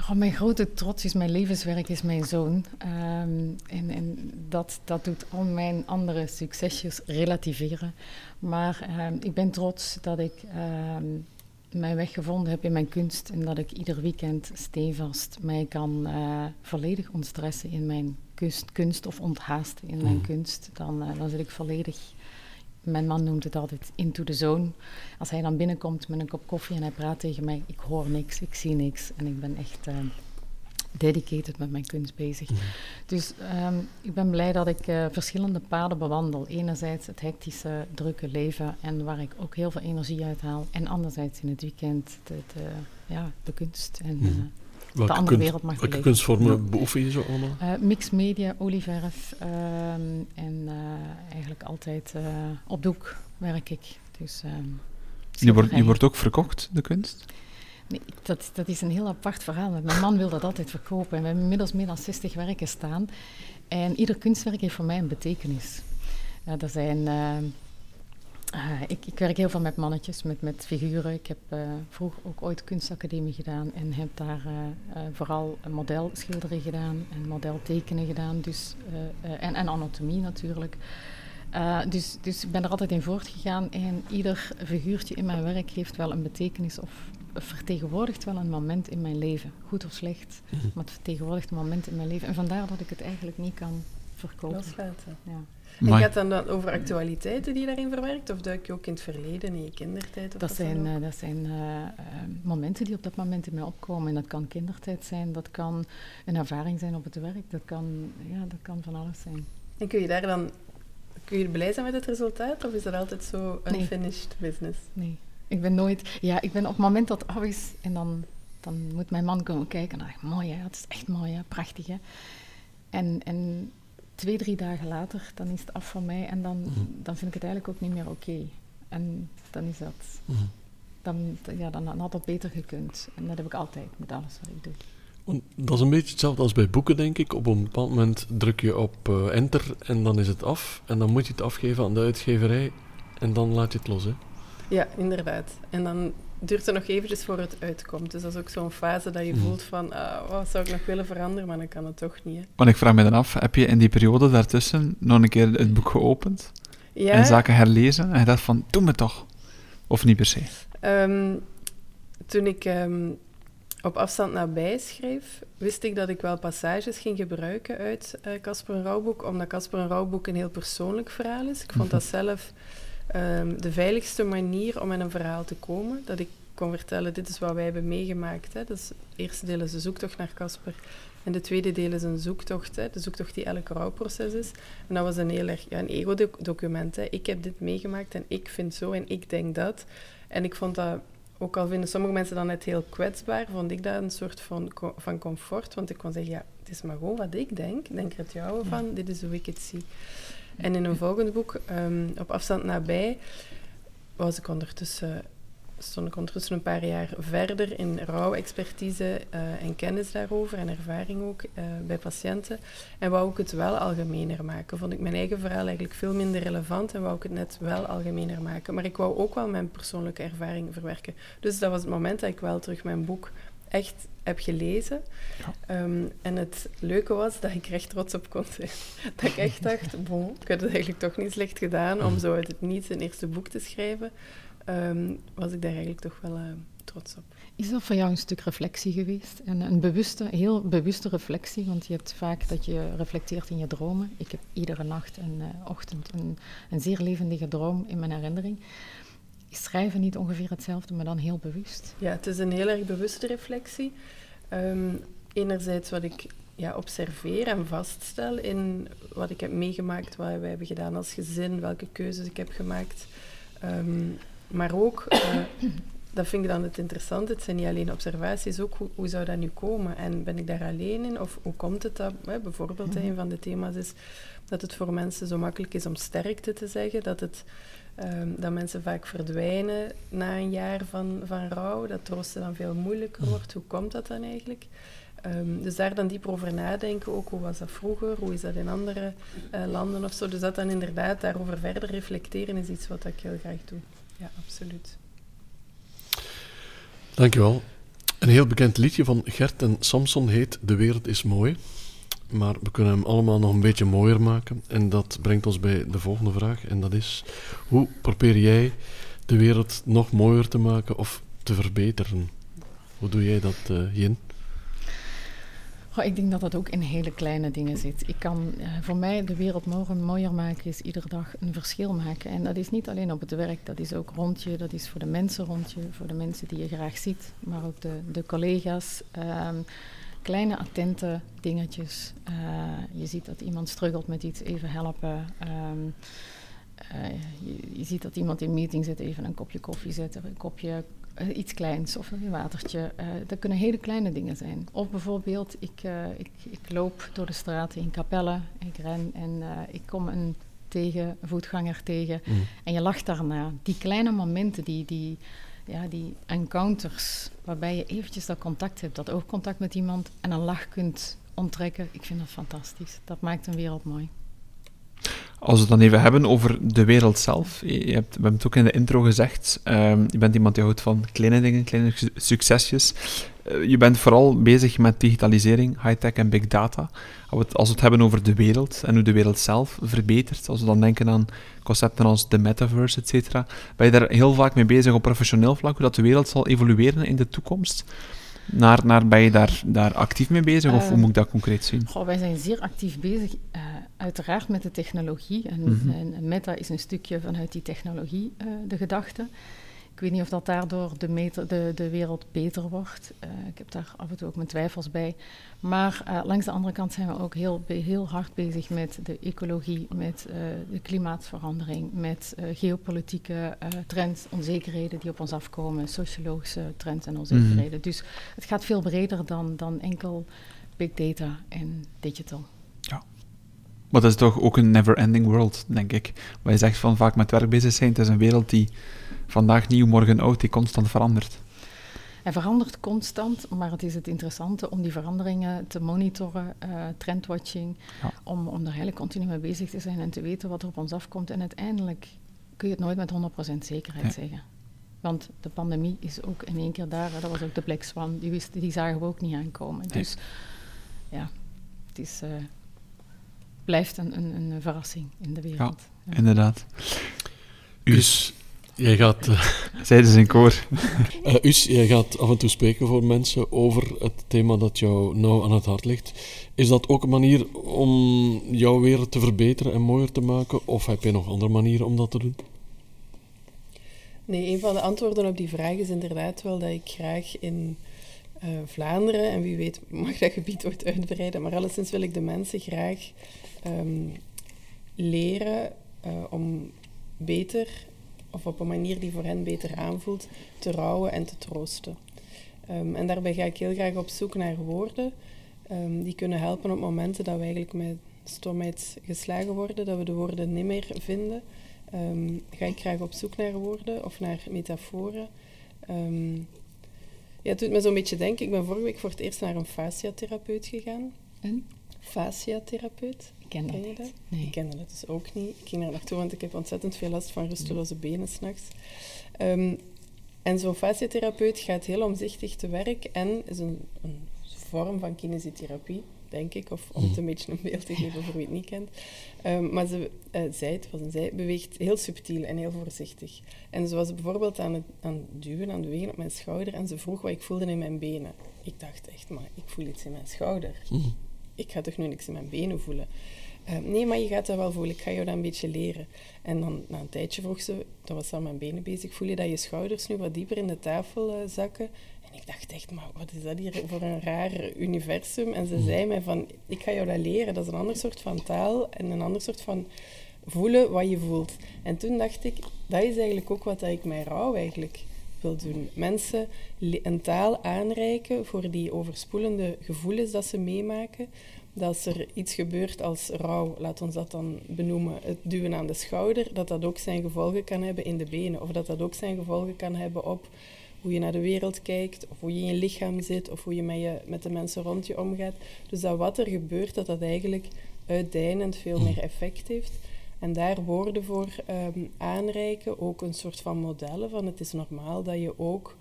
Oh, mijn grote trots is mijn levenswerk, is mijn zoon. Um, en, en dat, dat doet al mijn andere succesjes relativeren. Maar um, ik ben trots dat ik um, mijn weg gevonden heb in mijn kunst. En dat ik ieder weekend stevast mij kan uh, volledig ontstressen in mijn kunst, kunst of onthaasten in mijn mm. kunst. Dan, uh, dan zit ik volledig mijn man noemt het altijd into the zone. Als hij dan binnenkomt met een kop koffie en hij praat tegen mij, ik hoor niks, ik zie niks. En ik ben echt uh, dedicated met mijn kunst bezig. Mhm. Dus um, ik ben blij dat ik uh, verschillende paden bewandel. Enerzijds het hectische, drukke leven en waar ik ook heel veel energie uit haal. En anderzijds in het weekend de, de ja, de kunst en uh, welke de andere kunst, wereld mag Welke kunstvormen ja. beoefen je zo allemaal? Uh, mixed media, olieverf um, en uh, eigenlijk altijd uh, op doek werk ik. Dus, um, je, wordt, je wordt ook verkocht, de kunst? Nee, dat, dat is een heel apart verhaal. Mijn man wil dat altijd verkopen. En we hebben inmiddels meer dan 60 werken staan. En ieder kunstwerk heeft voor mij een betekenis. er zijn Uh, ik, ik, werk heel veel met mannetjes, met, met figuren. Ik heb uh, vroeger ook ooit kunstacademie gedaan en heb daar uh, vooral modelschilderen gedaan en modeltekenen gedaan. Dus, en, en anatomie natuurlijk. dus, dus ik ben er altijd in voortgegaan en ieder figuurtje in mijn werk heeft wel een betekenis of vertegenwoordigt wel een moment in mijn leven. Goed of slecht, mhm. maar het vertegenwoordigt een moment in mijn leven. En vandaar dat ik het eigenlijk niet kan verkopen. Loslaten. Ja. En gaat het dan over actualiteiten die je daarin verwerkt? Of duik je ook in het verleden, in je kindertijd? Of dat, zijn, uh, dat zijn uh, momenten die op dat moment in mij opkomen. En dat kan kindertijd zijn, dat kan een ervaring zijn op het werk, dat kan, ja, dat kan van alles zijn. En kun je daar dan kun je blij zijn met het resultaat? Of is dat altijd zo unfinished business? Nee, ik ben nooit... Ja, ik ben op het moment dat het af is en dan, dan moet mijn man komen kijken. En dan denk ik, mooi hè, het is echt mooi hè, prachtig hè. En, en twee, drie dagen later, dan is het af van mij en dan, mhm. dan vind ik het eigenlijk ook niet meer oké. En dan is dat... Mhm. Dan, ja, dan, had het beter gekund. En dat heb ik altijd met alles wat ik doe. Dat is een beetje hetzelfde als bij boeken, denk ik. Op een bepaald moment druk je op uh, enter en dan is het af. En dan moet je het afgeven aan de uitgeverij en dan laat je het los. Hè? Ja, inderdaad. En dan duurt het nog eventjes voor het uitkomt. Dus dat is ook zo'n fase dat je mhm. voelt van, uh, wat zou ik nog willen veranderen, maar dan kan het toch niet. Hè. Want ik vraag me dan af, heb je in die periode daartussen nog een keer het boek geopend? Ja. En zaken herlezen? En je dacht van, doe me toch. Of niet per se? Ehm, toen ik ehm, op afstand nabij schreef, wist ik dat ik wel passages ging gebruiken uit eh, Casper uh, Rouwboek, omdat Casper een Rouwboek een heel persoonlijk verhaal is. Ik vond mhm. dat zelf Ehm, de veiligste manier om met een verhaal te komen. Dat ik kon vertellen, dit is wat wij hebben meegemaakt. Hè. Dus het eerste deel is de zoektocht naar Casper. En de tweede deel is een zoektocht, hè, de zoektocht die elk rouwproces is. En dat was een heel erg ja, een ego-document. Ik heb dit meegemaakt en ik vind zo en ik denk dat. En ik vond dat, ook al vinden sommige mensen dat net heel kwetsbaar, vond ik dat een soort van, van comfort. Want ik kon zeggen, ja, het is maar gewoon wat ik denk. Denk er het jouwe van, dit is hoe ik het zie. En in een volgend boek, ehm, Op afstand nabij, was ik ondertussen, stond ik ondertussen een paar jaar verder in rouwexpertise uh, en kennis daarover en ervaring ook uh, bij patiënten. En wou ik het wel algemener maken. Vond ik mijn eigen verhaal eigenlijk veel minder relevant en wou ik het net wel algemener maken. Maar ik wou ook wel mijn persoonlijke ervaring verwerken. Dus dat was het moment dat ik wel terug mijn boek echt heb gelezen. Ehm, en het leuke was dat ik er echt trots op kon zijn. *laughs* dat ik echt *laughs* dacht, bon, ik heb het eigenlijk toch niet slecht gedaan om zo uit het niets een eerste boek te schrijven. Um, was ik daar eigenlijk toch wel uh, trots op. Is dat voor jou een stuk reflectie geweest? En een bewuste, heel bewuste reflectie, want je hebt vaak dat je reflecteert in je dromen. Ik heb iedere nacht en uh, ochtend een, een zeer levendige droom in mijn herinnering schrijven niet ongeveer hetzelfde, maar dan heel bewust? Ja, het is een heel erg bewuste reflectie. Um, enerzijds wat ik ja, observeer en vaststel in wat ik heb meegemaakt, wat wij hebben gedaan als gezin, welke keuzes ik heb gemaakt. Um, maar ook, uh, *coughs* dat vind ik dan het interessante, het zijn niet alleen observaties, ook hoe, hoe, zou dat nu komen? En ben ik daar alleen in? Of hoe komt het dat, hè, bijvoorbeeld, een van de thema's is dat het voor mensen zo makkelijk is om sterkte te zeggen, dat het Ehm, dat mensen vaak verdwijnen na een jaar van, van rouw, dat troosten dan veel moeilijker mm. wordt. Hoe komt dat dan eigenlijk? Um, dus daar dan dieper over nadenken, ook hoe was dat vroeger, hoe is dat in andere uh, landen of zo. Dus dat dan inderdaad daarover verder reflecteren is iets wat ik heel graag doe. Ja, absoluut. Dankjewel. Een heel bekend liedje van Gert en Samson heet De wereld is mooi. Maar we kunnen hem allemaal nog een beetje mooier maken. En dat brengt ons bij de volgende vraag. En dat is: hoe probeer jij de wereld nog mooier te maken of te verbeteren? Hoe doe jij dat, uh, Jin? Ik denk dat dat ook in hele kleine dingen zit. Ik kan uh, voor mij de wereld morgen mooier maken, is iedere dag een verschil maken. En dat is niet alleen op het werk, dat is ook rond je, dat is voor de mensen rond je, voor de mensen die je graag ziet, maar ook de, de collega's. Uh, kleine attente dingetjes. Uh, je ziet dat iemand struggelt met iets, even helpen. Um, uh, je, je, ziet dat iemand in meeting zit, even een kopje koffie zetten, een kopje uh, iets kleins of een watertje. dat kunnen hele kleine dingen zijn. Of bijvoorbeeld, ik, ik, ik loop door de straat in Capelle, ik ren en ik kom een tegen, voetganger tegen mm. en je lacht daarna. Die kleine momenten die, die ja, die encounters, waarbij je eventjes dat contact hebt, dat oogcontact met iemand en een lach kunt onttrekken, ik vind dat fantastisch. Dat maakt een wereld mooi. Als we het dan even hebben over de wereld zelf. Je hebt, we hebben het ook in de intro gezegd. ehm, je bent iemand die houdt van kleine dingen, kleine su- succesjes. Eh, je bent vooral bezig met digitalisering, high-tech en big data. Als we, het, hebben over de wereld en hoe de wereld zelf verbetert, als we dan denken aan concepten als de metaverse, et cetera, ben je daar heel vaak mee bezig op professioneel vlak, hoe dat de wereld zal evolueren in de toekomst? Naar, naar, ben je daar, daar actief mee bezig, of hoe Ehm, moet ik dat concreet zien? Goh, wij zijn zeer actief bezig, eh, uiteraard met de technologie. En, Mhm. en Meta is een stukje vanuit die technologie eh, de gedachte. Ik weet niet of dat daardoor de, meter, de, de wereld beter wordt. Eh, ik heb daar af en toe ook mijn twijfels bij. Maar eh, langs de andere kant zijn we ook heel, heel hard bezig met de ecologie, met eh, de klimaatverandering, met geopolitieke trends, onzekerheden die op ons afkomen, sociologische trends en onzekerheden. Dus het gaat veel breder dan, dan enkel big data en digital. Maar dat is toch ook een never-ending world, denk ik. Waar je zegt van vaak met werk bezig zijn, het is een wereld die vandaag nieuw, morgen oud, die constant verandert. Hij verandert constant, maar het is het interessante om die veranderingen te monitoren, eh, trendwatching, Ja. om, om daar eigenlijk continu mee bezig te zijn en te weten wat er op ons afkomt. En uiteindelijk kun je het nooit met 100% zekerheid zeggen. Want de pandemie is ook in één keer daar. hè. Dat was ook de Black Swan. Die, die zagen we ook niet aankomen. Nee. Dus ja, het is, eh, blijft een, een, een verrassing in de wereld. Ja. Inderdaad. Us, jij gaat, eh, *laughs* Zeiden ze in koor. eh, Us, jij gaat af en toe spreken voor mensen over het thema dat jou nauw aan het hart ligt. Is dat ook een manier om jouw wereld te verbeteren en mooier te maken? Of heb je nog andere manieren om dat te doen? Nee, een van de antwoorden op die vraag is inderdaad wel dat ik graag in eh, Vlaanderen, en wie weet mag dat gebied ooit uitbreiden, maar alleszins wil ik de mensen graag ehm, leren eh, om beter, of op een manier die voor hen beter aanvoelt, te rouwen en te troosten. Ehm, en daarbij ga ik heel graag op zoek naar woorden ehm, die kunnen helpen op momenten dat we eigenlijk met stomheid geslagen worden, dat we de woorden niet meer vinden. Ga ik graag op zoek naar woorden of naar metaforen. Ja, het doet me zo'n beetje denken. Ik ben vorige week voor het eerst naar een fasciatherapeut gegaan. En? Fasciatherapeut, Ik ken ken je dat? Nee. Ik kende dat dus ook niet. Ik ging daar naartoe, want ik heb ontzettend veel last van rusteloze benen s'nachts. Ehm en zo'n fasciatherapeut gaat heel omzichtig te werk en is een, een vorm van kinesiotherapie, denk ik, of om het een beetje een beeld te geven voor wie het niet kent. Ehm, maar ze, eh, zij, het was een zij, beweegt heel subtiel en heel voorzichtig. En ze was bijvoorbeeld aan het, aan het duwen, aan het bewegen op mijn schouder en ze vroeg wat ik voelde in mijn benen. Ik dacht echt, maar ik voel iets in mijn schouder. Mhm. Ik ga toch nu niks in mijn benen voelen? Ehm, nee, maar je gaat dat wel voelen. Ik ga jou dat een beetje leren. En dan na een tijdje vroeg ze, dat was aan mijn benen bezig, voel je dat je schouders nu wat dieper in de tafel eh, zakken? En ik dacht echt, maar wat is dat hier voor een raar universum? En ze zei mij van, ik ga jou dat leren. Dat is een ander soort van taal en een ander soort van voelen wat je voelt. En toen dacht ik, dat is eigenlijk ook wat dat ik met rouw eigenlijk wil doen. Mensen een taal aanreiken voor die overspoelende gevoelens dat ze meemaken. Dat als er iets gebeurt als rouw, laat ons dat dan benoemen, het duwen aan de schouder, dat dat ook zijn gevolgen kan hebben in de benen. Of dat dat ook zijn gevolgen kan hebben op hoe je naar de wereld kijkt, of hoe je in je lichaam zit, of hoe je met, je met de mensen rond je omgaat. Dus dat wat er gebeurt, dat dat eigenlijk uitdijnend veel meer effect heeft. En daar woorden voor ehm, aanreiken, ook een soort van modellen van het is normaal dat je ook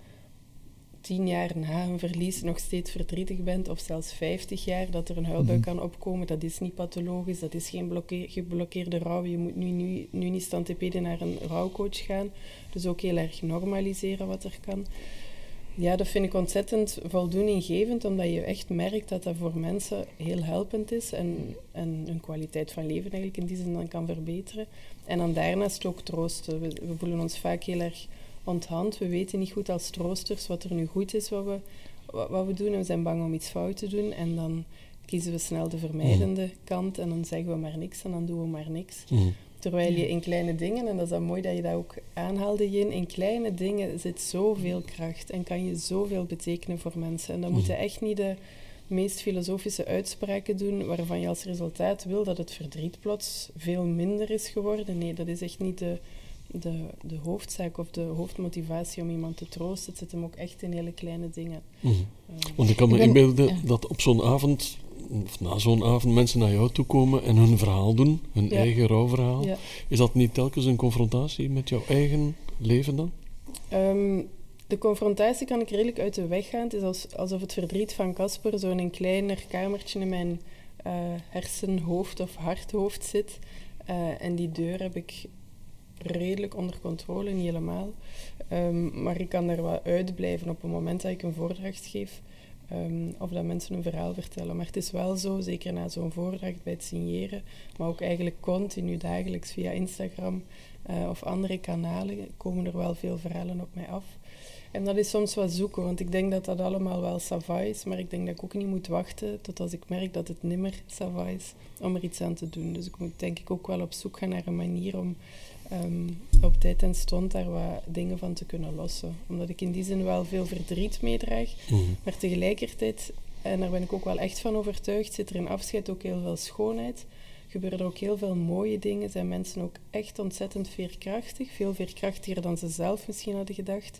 tien jaar na een verlies nog steeds verdrietig bent, of zelfs vijftig jaar dat er een huilbui kan opkomen. Dat is niet pathologisch, dat is geen blokke- geblokkeerde rouw. Je moet nu, nu, nu niet stantepeden naar een rouwcoach gaan. Dus ook heel erg normaliseren wat er kan. Ja, dat vind ik ontzettend voldoeninggevend, omdat je echt merkt dat dat voor mensen heel helpend is en, en hun kwaliteit van leven eigenlijk in die zin dan kan verbeteren. En dan daarnaast ook troosten. We, we voelen ons vaak heel erg onthand. We weten niet goed als troosters wat er nu goed is wat we, wat, wat we doen. En we zijn bang om iets fout te doen. En dan kiezen we snel de vermijdende kant en dan zeggen we maar niks en dan doen we maar niks. Mhm. Terwijl je in kleine dingen, en dat is dan mooi dat je dat ook aanhaalde, Jin, in kleine dingen zit zoveel kracht en kan je zoveel betekenen voor mensen. En dan moeten echt niet de meest filosofische uitspraken doen waarvan je als resultaat wil dat het verdriet plots veel minder is geworden. Nee, dat is echt niet de, de, de hoofdzaak of de hoofdmotivatie om iemand te troosten. Het zit hem ook echt in hele kleine dingen. Mhm. Eh, Want ik kan me Ik ben- inbeelden ja. dat op zo'n avond of na zo'n avond, mensen naar jou toe komen en hun verhaal doen, hun Ja. eigen rouwverhaal. Ja. Is dat niet telkens een confrontatie met jouw eigen leven dan? Ehm, de confrontatie kan ik redelijk uit de weg gaan. Het is als, alsof het verdriet van Casper zo in een kleiner kamertje in mijn eh, hersenhoofd of harthoofd zit. Eh, en die deur heb ik redelijk onder controle, niet helemaal. Ehm, maar ik kan daar wel uitblijven op het moment dat ik een voordracht geef. ehm, of dat mensen een verhaal vertellen. Maar het is wel zo, zeker na zo'n voordracht bij het signeren, maar ook eigenlijk continu dagelijks via Instagram eh, of andere kanalen, komen er wel veel verhalen op mij af. En dat is soms wat zoeken, want ik denk dat dat allemaal wel sava is, maar ik denk dat ik ook niet moet wachten tot als ik merk dat het nimmer sava is om er iets aan te doen. Dus ik moet denk ik ook wel op zoek gaan naar een manier om ehm, op tijd en stond daar wat dingen van te kunnen lossen. Omdat ik in die zin wel veel verdriet meedraag, maar tegelijkertijd, en daar ben ik ook wel echt van overtuigd, zit er in afscheid ook heel veel schoonheid. Gebeuren er ook heel veel mooie dingen. Zijn mensen ook echt ontzettend veerkrachtig. Veel veerkrachtiger dan ze zelf misschien hadden gedacht.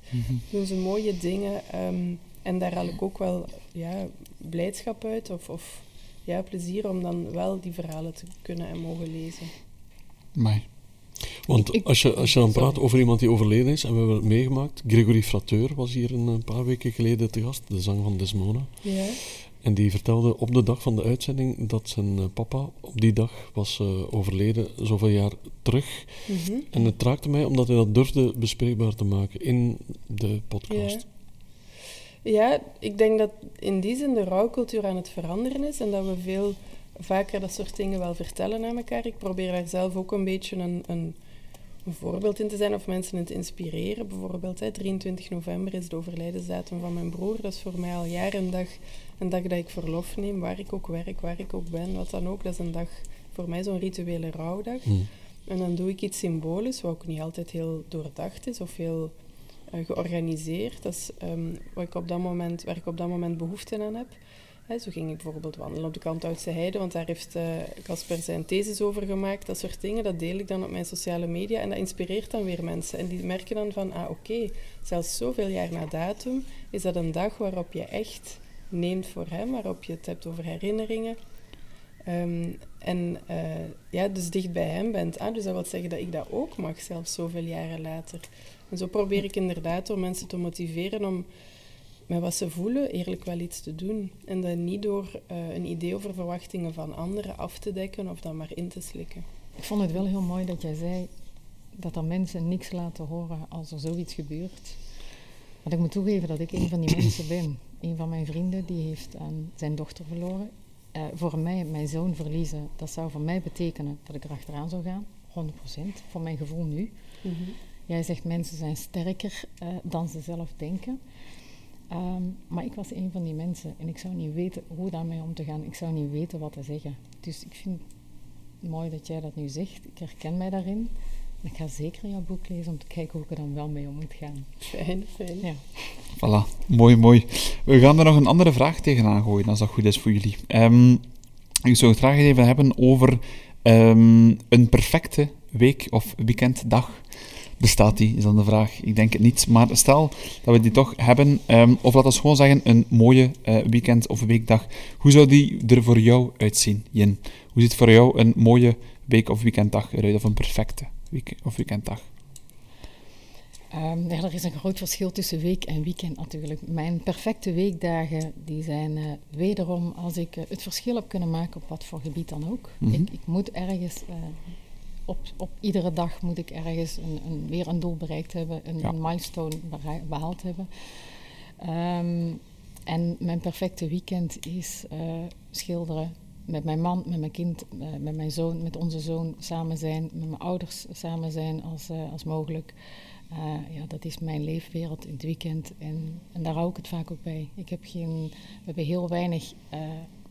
Doen ze mooie dingen. ehm, en daar haal ik ook wel ja, blijdschap uit. Of, of ja, plezier om dan wel die verhalen te kunnen en mogen lezen. Maar Want Ik- als, je, als je dan sorry. praat over iemand die overleden is, en we hebben het meegemaakt, Gregory Frateur was hier een, een paar weken geleden te gast, de zang van Desmona. Ja. En die vertelde op de dag van de uitzending dat zijn eh, papa op die dag was eh, overleden, zoveel jaar terug. Mhm. En het raakte mij omdat hij dat durfde bespreekbaar te maken in de podcast. Ja, ik denk dat in die zin de rouwcultuur aan het veranderen is en dat we veel vaker dat soort dingen wel vertellen aan elkaar. Ik probeer daar zelf ook een beetje een, een, een voorbeeld in te zijn of mensen in te inspireren. Bijvoorbeeld, hè, 23 november is de overlijdensdatum van mijn broer. Dat is voor mij al jaren een dag, een dag dat ik verlof neem, waar ik ook werk, waar ik ook ben, wat dan ook. Dat is een dag, voor mij zo'n rituele rouwdag. Hm. En dan doe ik iets symbolisch, wat ook niet altijd heel doordacht is of heel eh, georganiseerd. Dat is ehm, wat ik op dat moment, waar ik op dat moment behoefte aan heb. Zo ging ik bijvoorbeeld wandelen op de Kalmthoutse Heide, want daar heeft eh, Casper zijn thesis over gemaakt. Dat soort dingen, dat deel ik dan op mijn sociale media en dat inspireert dan weer mensen. En die merken dan van, ah oké, zelfs zoveel jaar na datum is dat een dag waarop je echt neemt voor hem, waarop je het hebt over herinneringen. Ehm, en eh, ja, dus dicht bij hem bent. Ah, dus dat wil zeggen dat ik dat ook mag, zelfs zoveel jaren later. En zo probeer ik inderdaad door mensen te motiveren om met wat ze voelen eerlijk wel iets te doen. En dat niet door eh, een idee over verwachtingen van anderen af te dekken of dan maar in te slikken. Ik vond het wel heel mooi dat jij zei dat er mensen niks laten horen als er zoiets gebeurt. Want ik moet toegeven dat ik een van die mensen ben. Een van mijn vrienden die heeft aan zijn dochter verloren. Eh, voor mij, mijn zoon verliezen, dat zou voor mij betekenen dat ik erachteraan zou gaan. 100%, voor mijn gevoel nu. Jij zegt mensen zijn sterker eh, dan ze zelf denken. Ehm, maar ik was een van die mensen en ik zou niet weten hoe daarmee om te gaan. Ik zou niet weten wat te zeggen. Dus ik vind het mooi dat jij dat nu zegt. Ik herken mij daarin. En ik ga zeker jouw boek lezen om te kijken hoe ik er dan wel mee om moet gaan. Fijn, fijn. Ja. Voilà, mooi, mooi. We gaan er nog een andere vraag tegenaan gooien, als dat goed is voor jullie. Ehm, ik zou het graag even hebben over ehm, een perfecte week of weekenddag. Bestaat die, is dan de vraag. Ik denk het niet. Maar stel dat we die toch hebben, ehm, of laten we gewoon zeggen, een mooie eh, weekend of weekdag. Hoe zou die er voor jou uitzien, Jen? Hoe ziet voor jou een mooie week of weekenddag eruit, of een perfecte week of weekenddag? Ehm, ja, er is een groot verschil tussen week en weekend natuurlijk. Mijn perfecte weekdagen die zijn eh, wederom als ik eh, het verschil heb kunnen maken op wat voor gebied dan ook. Mhm. ik, ik moet ergens, op, op iedere dag moet ik ergens een, een, weer een doel bereikt hebben, een, Ja. een milestone behaald hebben. Ehm, en mijn perfecte weekend is eh, schilderen met mijn man, met mijn kind, eh, met mijn zoon, met onze zoon samen zijn, met mijn ouders samen zijn als, eh, als mogelijk. Ja, dat is mijn leefwereld in het weekend en, en daar hou ik het vaak ook bij. Ik heb geen, we hebben heel weinig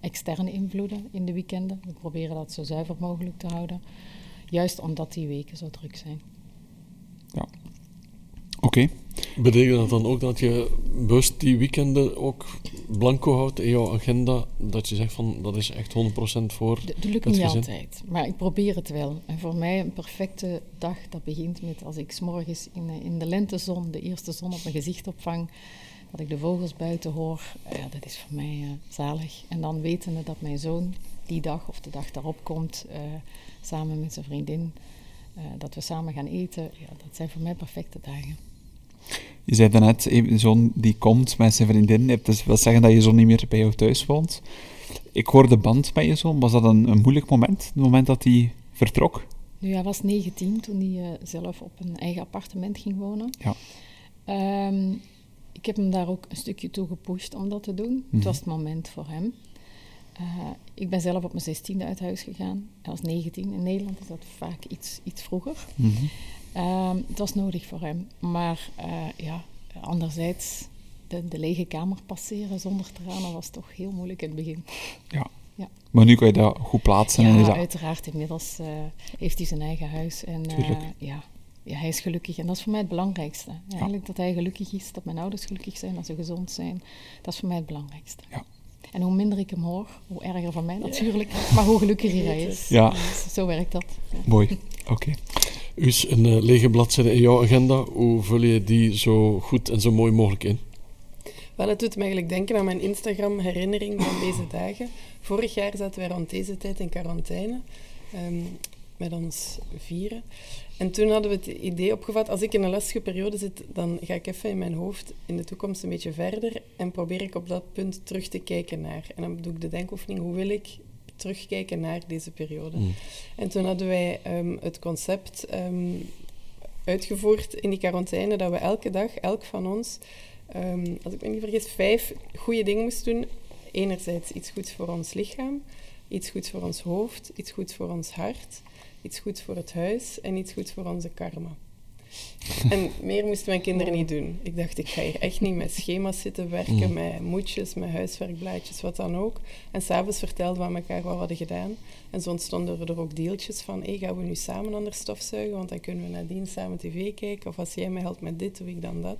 externe invloeden in de weekenden. We proberen dat zo zuiver mogelijk te houden. Juist omdat die weken zo druk zijn. Oké. Betekent dat dan ook dat je bewust die weekenden ook blanco houdt in jouw agenda? Dat je zegt van dat is echt 100% voor. Dat lukt Het niet gezin. altijd, maar ik probeer het wel. En voor mij een perfecte dag, dat begint met als ik s'morgens in, eh, in de lentezon de eerste zon op mijn gezicht opvang. dat ik de vogels buiten hoor, ja, dat is voor mij uh, zalig. En dan wetende dat mijn zoon die dag of de dag daarop komt, uh, samen met zijn vriendin, uh, dat we samen gaan eten, ja, dat zijn voor mij perfecte dagen. Je zei daarnet, je zoon die komt met zijn vriendin, je dus wil zeggen dat je zoon niet meer bij jou thuis woont. Ik hoor de band met je zoon, was dat een, een moeilijk moment, het moment dat hij vertrok? Nu, hij was 19 toen hij uh, zelf op een eigen appartement ging wonen. Ja. Um, ik heb hem daar ook een stukje toe gepusht om dat te doen. Mm -hmm. Het was het moment voor hem. Uh, ik ben zelf op mijn 16e uit huis gegaan. Hij was 19. In Nederland is dat vaak iets, iets vroeger. Mm -hmm. um, het was nodig voor hem. Maar uh, ja, anderzijds, de, de, lege kamer passeren zonder tranen was toch heel moeilijk in het begin. Ja. Ja. Maar nu kan je dat goed plaatsen. Ja, en dat... uiteraard. Inmiddels uh, heeft hij zijn eigen huis. En ja, ja, hij is gelukkig. En dat is voor mij het belangrijkste. Ja, eigenlijk dat hij gelukkig is, dat mijn ouders gelukkig zijn, dat ze gezond zijn. Dat is voor mij het belangrijkste. Ja. En hoe minder ik hem hoor, hoe erger voor mij natuurlijk. Maar hoe gelukkiger hij *laughs* is. Ja. Dus zo werkt dat. Ja. Mooi. Oké. Okay. U is een uh, lege bladzijde in jouw agenda. Hoe vul je die zo goed en zo mooi mogelijk in? Wel, het doet me eigenlijk denken aan mijn Instagram-herinnering van deze dagen. Vorig jaar zaten wij rond deze tijd in quarantaine um, met ons vieren. En toen hadden we het idee opgevat, als ik in een lastige periode zit, dan ga ik even in mijn hoofd in de toekomst een beetje verder en probeer ik op dat punt terug te kijken naar. En dan doe ik de denkoefening, hoe wil ik terugkijken naar deze periode? Mm. En toen hadden wij um, het concept um, uitgevoerd in die quarantaine, dat we elke dag, elk van ons, um, als ik me niet vergis, vijf goede dingen moesten doen. Enerzijds iets goeds voor ons lichaam, iets goeds voor ons hoofd, iets goeds voor ons hart, iets goeds voor het huis en iets goeds voor onze karma. *laughs* En meer moesten mijn kinderen niet doen. Ik dacht, ik ga hier echt niet met schema's zitten werken, Mm. met moedjes, met huiswerkblaadjes, wat dan ook. En s'avonds vertelden we aan elkaar wat we hadden gedaan. En zo ontstonden er ook deeltjes van, hey, gaan we nu samen onder stofzuigen, want dan kunnen we nadien samen tv kijken. Of als jij me helpt met dit, doe ik dan dat.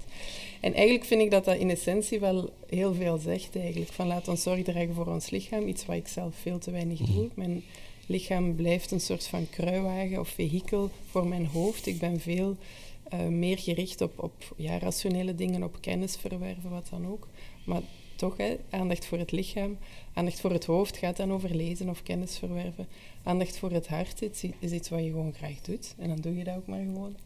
En eigenlijk vind ik dat dat in essentie wel heel veel zegt eigenlijk. Van laat ons zorg dragen voor ons lichaam, iets wat ik zelf veel te weinig doe. Mijn lichaam blijft een soort van kruiwagen of vehikel voor mijn hoofd. Ik ben veel uh, meer gericht op, op ja, rationele dingen, op kennis verwerven, wat dan ook. Maar toch, aandacht voor het lichaam, aandacht voor het hoofd gaat dan over lezen of kennis verwerven. Aandacht voor het hart is, is iets wat je gewoon graag doet. En dan doe je dat ook maar gewoon.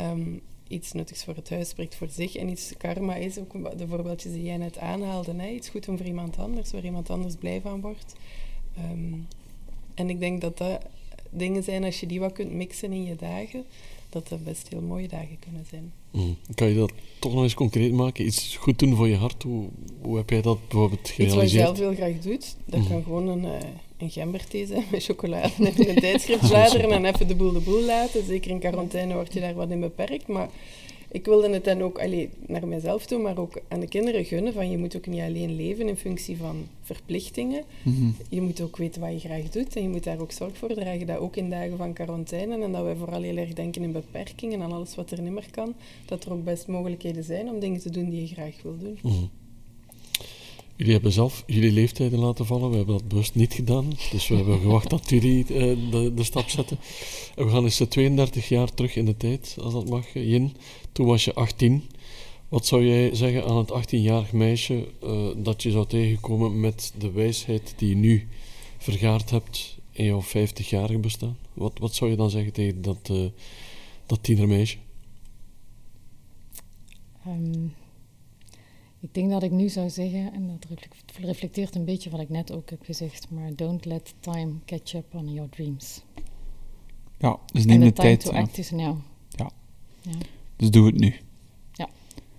Um, iets nuttigs voor het huis spreekt voor zich. En iets karma is ook de voorbeeldjes die jij net aanhaalde. Hè? Iets goed doen voor iemand anders, waar iemand anders blij van wordt. Um, en ik denk dat dat dingen zijn, als je die wat kunt mixen in je dagen, dat dat best heel mooie dagen kunnen zijn. Mm. Kan je dat toch nog eens concreet maken? Iets goed doen voor je hart? Hoe, hoe heb jij dat bijvoorbeeld gerealiseerd? Iets wat je zelf heel graag doet, dat mm. kan gewoon een, uh, een gemberthee zijn met chocolade en in een *laughs* tijdschrift bladeren en even de boel de boel laten. Zeker in quarantaine word je daar wat in beperkt, maar ik wilde het dan ook allee, naar mezelf toe, maar ook aan de kinderen gunnen. Van je moet ook niet alleen leven in functie van verplichtingen. Mm -hmm. Je moet ook weten wat je graag doet en je moet daar ook zorg voor dragen. Dat ook in dagen van quarantaine en dat wij vooral heel erg denken in beperkingen en alles wat er niet meer kan. Dat er ook best mogelijkheden zijn om dingen te doen die je graag wil doen. Mm -hmm. Jullie hebben zelf jullie leeftijden laten vallen. We hebben dat bewust niet gedaan. Dus we hebben gewacht dat jullie uh, de, de, stap zetten. En we gaan eens 32 jaar terug in de tijd, als dat mag. Jin, toen was je 18. Wat zou jij zeggen aan het 18-jarig meisje dat je zou tegenkomen met de wijsheid die je nu vergaard hebt in jouw 50-jarige bestaan? Wat, wat zou je dan zeggen tegen dat, uh, dat tienermeisje? Um, ik denk dat ik nu zou zeggen, en dat reflecteert een beetje wat ik net ook heb gezegd, maar don't let time catch up on your dreams. Ja, dus neem de, tijd. to ja. act is now. Ja. ja. Dus doe het nu. Ja.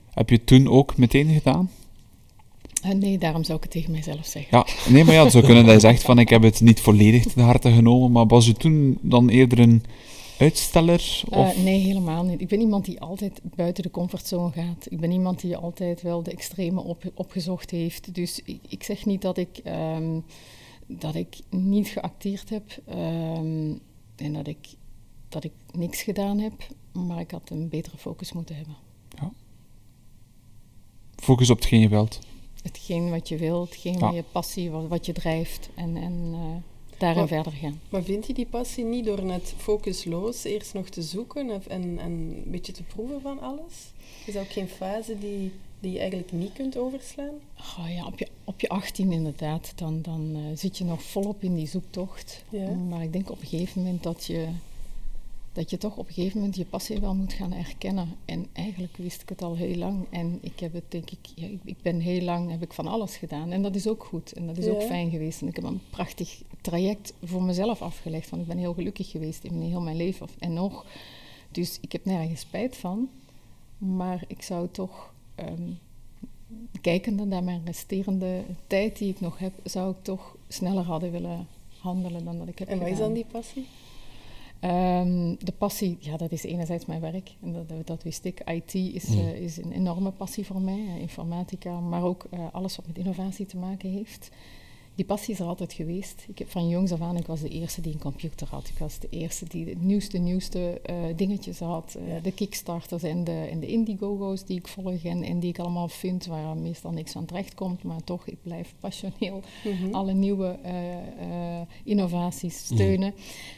Heb je het toen ook meteen gedaan? Uh, nee, daarom zou ik het tegen mijzelf zeggen. Ja, nee, maar ja, het zou kunnen dat je zegt van ik heb het niet volledig te harte genomen, maar was u toen dan eerder een uitsteller? Of? Uh, nee, helemaal niet. Ik ben iemand die altijd buiten de comfortzone gaat. Ik ben iemand die altijd wel de extreme op, opgezocht heeft. Dus ik, ik zeg niet dat ik, um, dat ik niet geacteerd heb um, en dat ik, dat ik niks gedaan heb, maar ik had een betere focus moeten hebben. Ja. Focus op hetgeen je wilt. Hetgeen wat je wilt, hetgeen Ja. wat je passie, wat, wat je drijft. En, en uh, daarin Maar- verder gaan. Maar vind je die passie niet door net focusloos eerst nog te zoeken en, en, en een beetje te proeven van alles? Is dat ook geen fase die, die je eigenlijk niet kunt overslaan? Oh ja, op je, op je 18 inderdaad, dan, dan eh, zit je nog volop in die zoektocht. Ja. Maar ik denk op een gegeven moment dat je, dat je toch op een gegeven moment je passie wel moet gaan erkennen. En eigenlijk wist ik het al heel lang. En ik heb het denk ik, ja, ik, ben heel lang, heb ik van alles gedaan. En dat is ook goed. En dat is ook fijn geweest. En ik heb een prachtig traject voor mezelf afgelegd. Want ik ben heel gelukkig geweest in heel mijn leven. En nog. Dus ik heb nergens spijt van. Maar ik zou toch, ehm, kijkende naar mijn resterende tijd die ik nog heb, zou ik toch sneller hadden willen handelen dan dat ik heb En wat is gedaan. dan die passie? Ehm, de passie, ja, dat is enerzijds mijn werk. En dat, dat wist ik. IT is, Mm. eh, is een enorme passie voor mij. eh, informatica, maar ook eh, alles wat met innovatie te maken heeft. Die passie is er altijd geweest. Ik heb van jongs af aan, ik was de eerste die een computer had. Ik was de eerste die de nieuwste, nieuwste eh, dingetjes had. Eh, Ja. De Kickstarters en de, en de Indiegogo's die ik volg en, en die ik allemaal vind, waar meestal niks aan terecht komt. Maar toch, ik blijf passioneel Mhm. alle nieuwe eh, eh, innovaties steunen.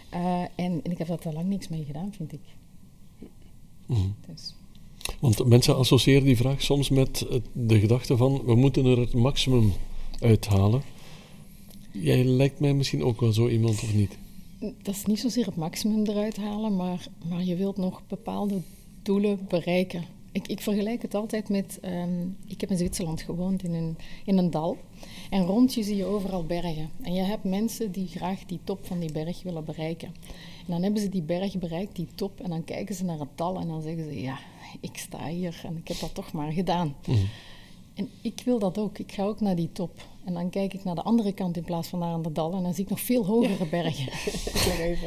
Eh, en, en ik heb daar lang niks mee gedaan, vind ik. Mhm. Dus, Want mensen associëren die vraag soms met de gedachte van we moeten er het maximum uithalen. Jij lijkt mij misschien ook wel zo iemand of niet? dat is niet zozeer het maximum eruit halen, maar, maar je wilt nog bepaalde doelen bereiken. Ik, ik vergelijk het altijd met, ehm, ik heb in Zwitserland gewoond in een, in een dal. En rond je zie je overal bergen. En je hebt mensen die graag die top van die berg willen bereiken. En dan hebben ze die berg bereikt, die top, en dan kijken ze naar het dal en dan zeggen ze, ja, ik sta hier en ik heb dat toch maar gedaan. Mhm. En ik wil dat ook. Ik ga ook naar die top. En dan kijk ik naar de andere kant in plaats van naar aan de dal. En dan zie ik nog veel hogere bergen.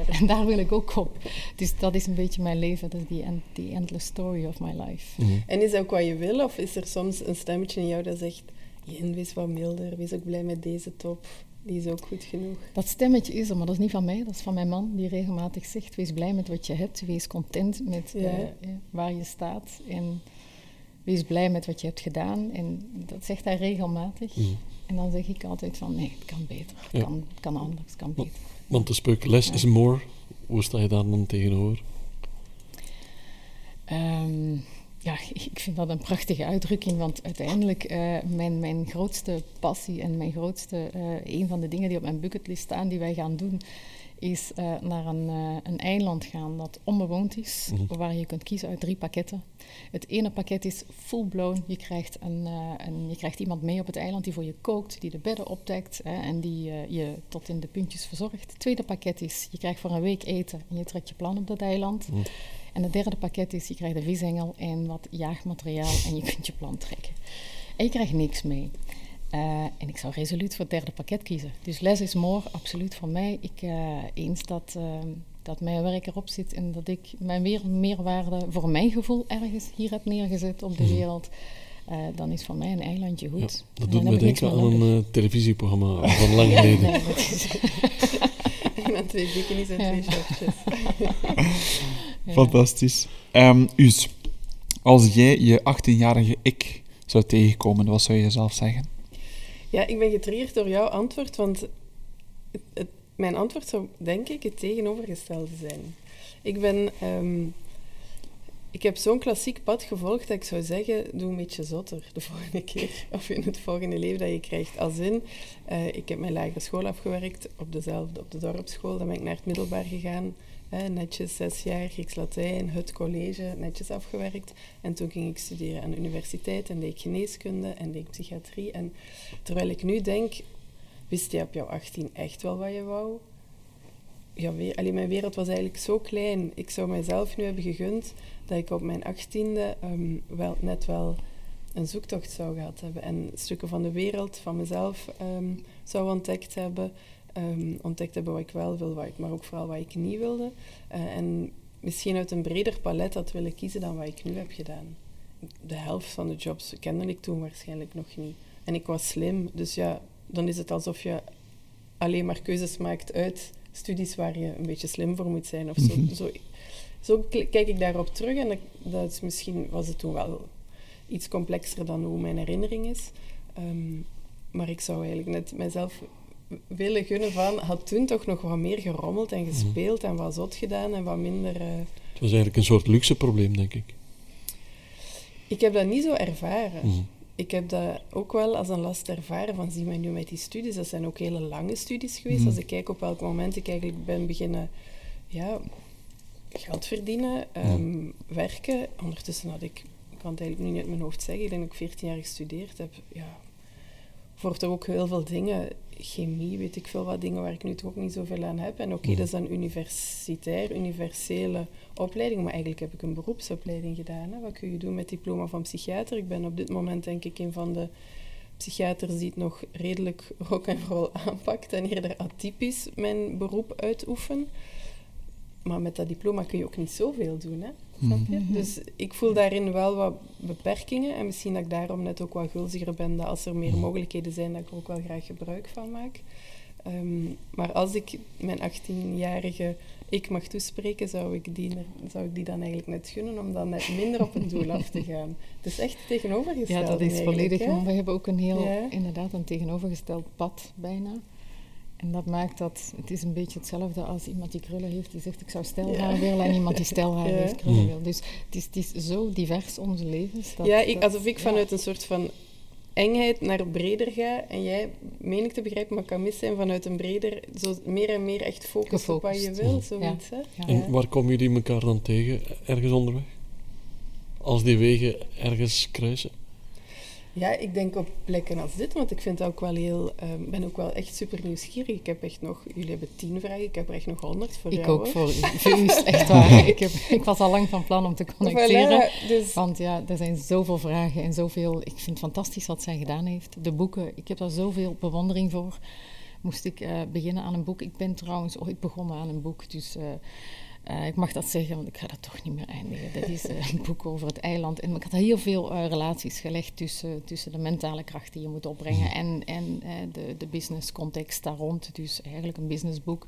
*laughs* En daar wil ik ook op. Dus dat is een beetje mijn leven. Dat is die, end, die endless story of my life. Mhm. En is dat ook wat je wil? Of is er soms een stemmetje in jou dat zegt... Jen, wees wat milder. Wees ook blij met deze top. Die is ook goed genoeg. Dat stemmetje is er, maar dat is niet van mij. Dat is van mijn man, die regelmatig zegt... Wees blij met wat je hebt. Wees content met Ja. eh, eh, waar je staat. En wees blij met wat je hebt gedaan. En dat zegt hij regelmatig. Mhm. En dan zeg ik altijd van... Nee, het kan beter. Het Ja. kan, anders. Het kan beter. Want de spreuk less is more, hoe sta je daar dan tegenover? Ehm, ja, ik vind dat een prachtige uitdrukking, want uiteindelijk uh, mijn, mijn grootste passie en mijn grootste, uh, een van de dingen die op mijn bucketlist staan die wij gaan doen, is uh, naar een, een, eiland gaan dat onbewoond is, Mhm. waar je kunt kiezen uit drie pakketten. Het ene pakket is full-blown, je, krijgt een, een, je krijgt iemand mee op het eiland die voor je kookt, die de bedden opdekt hè, en die je tot in de puntjes verzorgt. Het tweede pakket is, je krijgt voor een week eten en je trekt je plan op dat eiland. Mhm. En het derde pakket is, je krijgt een visengel en wat jaagmateriaal en je kunt je plan trekken. En je krijgt niks mee. Uh, en ik zou resoluut voor het derde pakket kiezen. Dus less is more, absoluut voor mij. Ik, uh, eens dat, uh, dat mijn werk erop zit en dat ik mijn weer, meerwaarde voor mijn gevoel ergens hier heb neergezet op de Mhm. wereld, uh, dan is voor mij een eilandje goed. Ja, dat dan doet me denken meer aan een nodig. eh, televisieprogramma van lang *laughs* geleden. Nee, dat is- Met *laughs* twee bikinis en Ja. twee shortjes. *laughs* ja. Fantastisch. Ehm Us, als jij je 18-jarige ik zou tegenkomen, wat zou je zelf zeggen? Ja, ik ben getriggerd door jouw antwoord, want mijn antwoord zou denk ik het tegenovergestelde zijn. Ik ben... ehm, ik heb zo'n klassiek pad gevolgd dat ik zou zeggen, doe een beetje zotter de volgende keer. *laughs* Of in het volgende leven dat je krijgt. Als in, eh, ik heb mijn lagere school afgewerkt op dezelfde, op de dorpsschool. Dan ben ik naar het middelbaar gegaan. Netjes zes jaar Grieks-Latijn, het college, netjes afgewerkt. En toen ging ik studeren aan de universiteit en deed ik geneeskunde en deed ik psychiatrie. En terwijl ik nu denk, wist je op jouw 18 echt wel wat je wou? Ja, we, allee, mijn wereld was eigenlijk zo klein. Ik zou mijzelf nu hebben gegund dat ik op mijn achttiende ehm, wel, net wel een zoektocht zou gehad hebben. En stukken van de wereld, van mezelf ehm, zou ontdekt hebben. Ehm, ontdekt hebben wat ik wel wil, wat ik, maar ook vooral wat ik niet wilde. Eh, en misschien uit een breder palet had willen kiezen dan wat ik nu heb gedaan. De helft van de jobs kende ik toen waarschijnlijk nog niet. En ik was slim, dus ja, dan is het alsof je alleen maar keuzes maakt uit studies waar je een beetje slim voor moet zijn of zo. Mhm. zo, zo kijk ik daarop terug en dat, dat is misschien was het toen wel iets complexer dan hoe mijn herinnering is. Ehm, maar ik zou eigenlijk net mezelf willen gunnen van, had toen toch nog wat meer gerommeld en gespeeld en wat zot gedaan en wat minder... eh, Het was eigenlijk een soort luxe probleem, denk ik. Ik heb dat niet zo ervaren. Mhm. Ik heb dat ook wel als een last ervaren van, zie mij nu met die studies, dat zijn ook hele lange studies geweest. Mhm. Als ik kijk op welk moment ik eigenlijk ben beginnen ja, geld verdienen, ehm, werken. Ondertussen had ik, ik kan het eigenlijk niet uit mijn hoofd zeggen, ik denk dat ik 14 jaar gestudeerd heb. Ja, voor toch ook heel veel dingen, chemie, weet ik veel wat dingen waar ik nu toch ook niet zoveel aan heb. En oké, Mhm. dat is een universitair, universele opleiding, maar eigenlijk heb ik een beroepsopleiding gedaan. Hè. Wat kun je doen met diploma van psychiater? Ik ben op dit moment denk ik een van de psychiaters die het nog redelijk rock en roll aanpakt en eerder atypisch mijn beroep uitoefen. Maar met dat diploma kun je ook niet zoveel doen, hè? Snap je? Mhm. Dus ik voel daarin wel wat beperkingen en misschien dat ik daarom net ook wat gulziger ben, dat als er meer mogelijkheden zijn, dat ik er ook wel graag gebruik van maak. Ehm, maar als ik mijn 18-jarige ik mag toespreken, zou ik, die, zou ik die dan eigenlijk net gunnen om dan net minder op een doel af te gaan. Het is echt tegenovergesteld. Ja, dat is volledig. We hebben ook een heel, Ja. inderdaad, een tegenovergesteld pad bijna. En dat maakt dat het is een beetje hetzelfde als iemand die krullen heeft, die zegt ik zou stelhaar Ja. willen en iemand die stelhaar *laughs* Ja. heeft krullen Mm. wil. Dus het is, het is zo divers onze levens. Dat, ja, ik, alsof ik ja. vanuit een soort van engheid naar breder ga en jij, meen ik te begrijpen, maar kan mis zijn vanuit een breder, zo meer en meer echt focus op wat je wil, Ja. zoiets. Hè? En waar komen jullie elkaar dan tegen, ergens onderweg? Als die wegen ergens kruisen? Ja, ik denk op plekken als dit, want ik vind het ook wel heel, ehm, ben ook wel echt super nieuwsgierig. Ik heb echt nog, jullie hebben tien vragen, ik heb er echt nog honderd voor Ik jou. ook hoor. voor u. *laughs* Echt *laughs* waar. Ik, heb, ik was al lang van plan om te connecteren. Voilà, dus Want ja, er zijn zoveel vragen en zoveel. Ik vind het fantastisch wat zij gedaan heeft. De boeken, ik heb daar zoveel bewondering voor. Moest ik eh, beginnen aan een boek. Ik ben trouwens ooit begonnen aan een boek, dus eh, eh, ik mag dat zeggen, want ik ga dat toch niet meer eindigen. Dat is eh, *laughs* een boek over het eiland. En ik had heel veel eh, relaties gelegd tussen, tussen de mentale kracht die je moet opbrengen en, en eh, de, de business context daar rond. Dus eigenlijk een businessboek.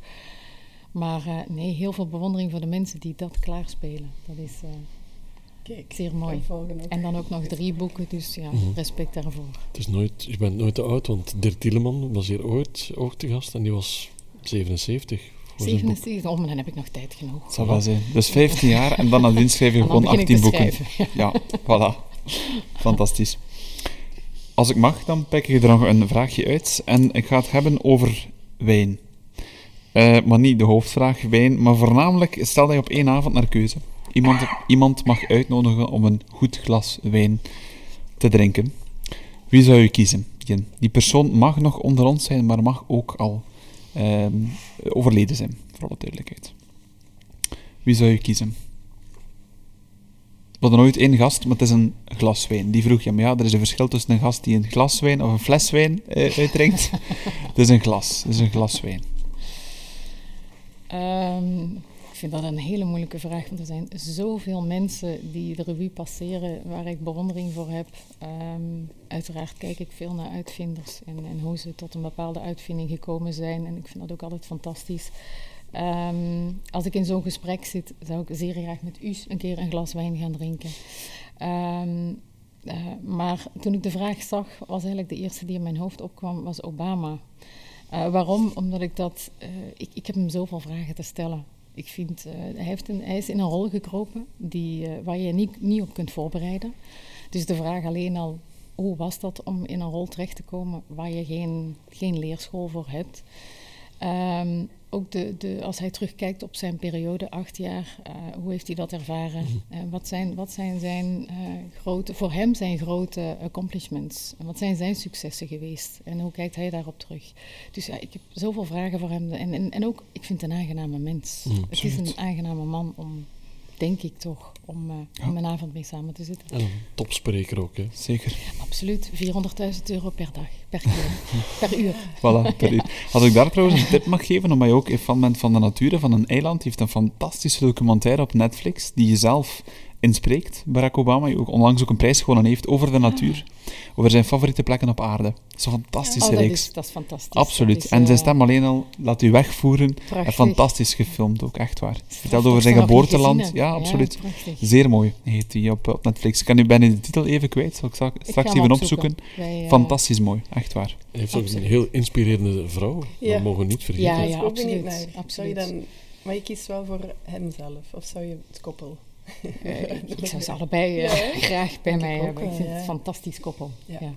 Maar eh, nee, heel veel bewondering voor de mensen die dat klaarspelen. Dat is eh, kijk, zeer mooi. En dan ook nog drie boeken, dus ja, Mhm. respect daarvoor. Het is nooit, je bent nooit te oud, want Dirk Tieleman was hier ooit ook te gast en die was 77. Voor zijn boek. 77, oh, maar dan heb ik nog tijd genoeg. Dat zal wel zijn. Dus 15 jaar en dan nadien schrijf je gewoon begin ik 18 te boeken. Ja, voilà. Fantastisch. Als ik mag, dan pik ik er nog een vraagje uit. En ik ga het hebben over wijn. Eh, maar niet de hoofdvraag wijn, maar voornamelijk stel dat je op één avond naar keuze iemand, iemand mag uitnodigen om een goed glas wijn te drinken. Wie zou je kiezen? Die persoon mag nog onder ons zijn, maar mag ook al ehm, overleden zijn, voor alle duidelijkheid. Wie zou je kiezen? We hadden ooit één gast, maar het is een glas wijn. Die vroeg je, maar ja, er is een verschil tussen een gast die een glas wijn of een fles wijn eh, uitdrinkt. *laughs* het is een glas, het is een glas wijn. Ehm, ik vind dat een hele moeilijke vraag, want er zijn zoveel mensen die de revue passeren waar ik bewondering voor heb. Ehm, uiteraard kijk ik veel naar uitvinders en, en hoe ze tot een bepaalde uitvinding gekomen zijn. En ik vind dat ook altijd fantastisch. Ehm, als ik in zo'n gesprek zit, zou ik zeer graag met u een keer een glas wijn gaan drinken. Ehm, eh, maar toen ik de vraag zag, was eigenlijk de eerste die in mijn hoofd opkwam, was Obama. Eh, waarom? Omdat ik dat. eh, ik, ik heb hem zoveel vragen te stellen. Ik vind, eh, hij, heeft een, hij is in een rol gekropen die, eh, waar je je niet, niet op kunt voorbereiden. Dus de vraag alleen al, hoe was dat om in een rol terecht te komen waar je geen, geen leerschool voor hebt? Ehm, ook de, de, als hij terugkijkt op zijn periode, acht jaar, eh, hoe heeft hij dat ervaren? Eh, wat, zijn, wat zijn zijn eh, grote, voor hem zijn grote accomplishments? En wat zijn zijn successen geweest? En hoe kijkt hij daarop terug? Dus ja, ik heb zoveel vragen voor hem. En, en, en ook, ik vind het een aangename mens. Mm, het is een aangename man om, denk ik toch, om, eh, Ja. om een avond mee samen te zitten. En een topspreker ook, hè. Zeker. Absoluut, 400.000 euro per dag, per keer, *laughs* per uur. Voilà, per *laughs* uur. Als ik daar trouwens een tip mag geven, omdat je ook fan bent van de natuur van een eiland, die heeft een fantastische documentaire op Netflix, die je zelf inspreekt, Barack Obama, die ook onlangs ook een prijs gewonnen heeft over de natuur, over zijn favoriete plekken op aarde. Dat is een fantastische Oh, dat, reeks. is, dat is fantastisch. Absoluut. Dat is, en zijn eh, stem alleen al laat u wegvoeren. En prachtig. fantastisch gefilmd ook, echt waar. Vertelt dat over zijn geboorteland. Ja, absoluut. Zeer mooi heet die op, op Netflix. Ik kan nu bijna de titel even kwijt, zal ik straks, Ik even opzoeken. Wij, eh, Fantastisch mooi, echt waar. Hij heeft ook een heel inspirerende vrouw. Ja. Dat mogen we niet vergeten. Ja, ja, absoluut, absoluut. je dan, maar je kiest wel voor hemzelf, of zou je het koppel? Eh, *laughs* ik zou ze allebei eh, *laughs* graag bij mij hebben. Ik vind het ja. een fantastisch koppel. Ja. Ja.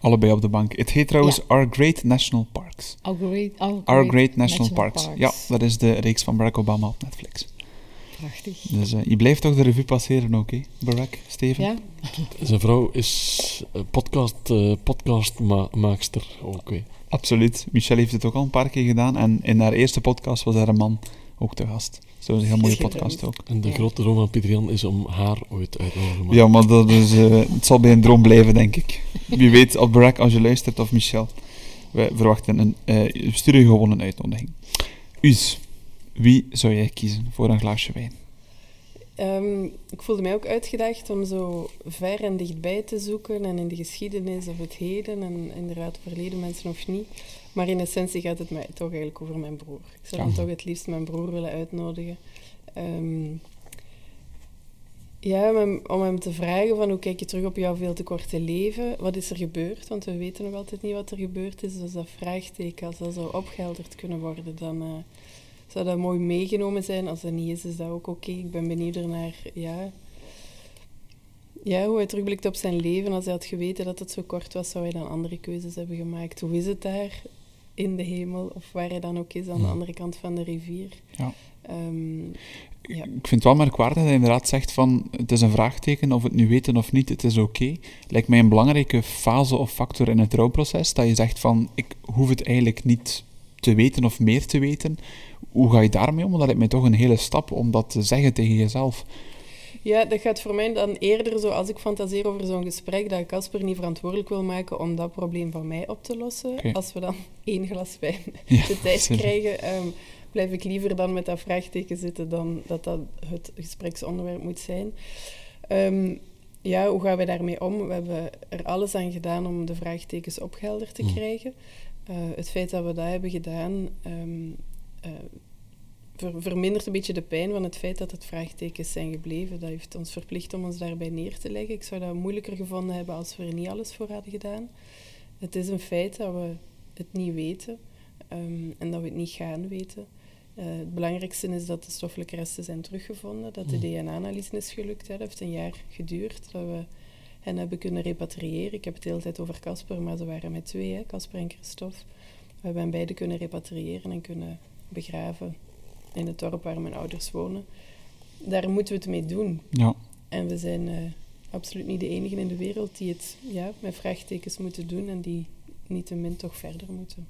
Allebei op de bank. Het heet trouwens Our Great National Parks. Our Great, Our Our Great National, National Parks. Parks. Ja, dat is de reeks van Barack Obama op Netflix. Prachtig. Dus eh, je blijft toch de revue passeren ook, hè? Barack, Steven? Ja, Zijn vrouw is eh, podcast, eh, podcastmaakster ook. Absoluut. Michelle heeft het ook al een paar keer gedaan. En in haar eerste podcast was haar man ook te gast. Zo is een heel mooie podcast ook. En de grote droom van Pieter Jan is om haar ooit uit te nodigen. maar- Ja, maar dat is, eh, het zal bij een droom blijven, denk ik. Wie weet, of Barack, als je luistert, of Michel. Wij verwachten een... eh we sturen je gewoon een uitnodiging. Us, wie zou jij kiezen voor een glaasje wijn? Ehm, ik voelde mij ook uitgedaagd om zo ver en dichtbij te zoeken en in de geschiedenis of het heden en inderdaad verleden mensen of niet. Maar in essentie gaat het mij toch eigenlijk over mijn broer. Ik zou dan toch het liefst mijn broer willen uitnodigen. Ehm, ja, om hem, om hem te vragen van hoe kijk je terug op jouw veel te korte leven? Wat is er gebeurd? Want we weten nog altijd niet wat er gebeurd is. Dus dat vraagteken, als dat zou opgehelderd kunnen worden, dan eh, zou dat mooi meegenomen zijn. Als dat niet is, is dat ook oké. Ik ben benieuwd ernaar, ja... Ja, hoe hij terugblikt op zijn leven. Als hij had geweten dat het zo kort was, zou hij dan andere keuzes hebben gemaakt. Hoe is het daar in de hemel? Of waar hij dan ook is, aan de andere kant van de rivier. Ja. Ehm, ja. Ik vind het wel merkwaardig dat hij inderdaad zegt van het is een vraagteken of we het nu weten of niet, het is oké. Lijkt mij een belangrijke fase of factor in het rouwproces, dat je zegt van ik hoef het eigenlijk niet te weten of meer te weten. Hoe ga je daarmee om? Want dat lijkt mij toch een hele stap om dat te zeggen tegen jezelf. Ja, dat gaat voor mij dan eerder zo, als ik fantaseer over zo'n gesprek, dat ik Casper niet verantwoordelijk wil maken om dat probleem van mij op te lossen. Als we dan *laughs* één glas wijn *laughs* Ja, de tijd sorry. krijgen, ehm, blijf ik liever dan met dat vraagteken zitten dan dat dat het gespreksonderwerp moet zijn. Ehm, ja, hoe gaan we daarmee om? We hebben er alles aan gedaan om de vraagtekens opgehelderd te Mm. krijgen. Eh, het feit dat we dat hebben gedaan, ehm, eh, ver- vermindert een beetje de pijn van het feit dat het vraagtekens zijn gebleven. Dat heeft ons verplicht om ons daarbij neer te leggen. Ik zou dat moeilijker gevonden hebben als we er niet alles voor hadden gedaan. Het is een feit dat we het niet weten ehm, en dat we het niet gaan weten. Eh, het belangrijkste is dat de stoffelijke resten zijn teruggevonden, dat de Mm. DNA-analyse is gelukt. Hè. Dat heeft een jaar geduurd, dat we hen hebben kunnen repatriëren. Ik heb het de hele tijd over Casper, maar ze waren met twee, Casper en Christophe. We hebben hen beide kunnen repatriëren en kunnen begraven in het dorp waar mijn ouders wonen. Daar moeten we het mee doen. Ja, En we zijn eh, absoluut niet de enigen in de wereld die het ja, met vraagtekens moeten doen en die niettemin toch verder moeten.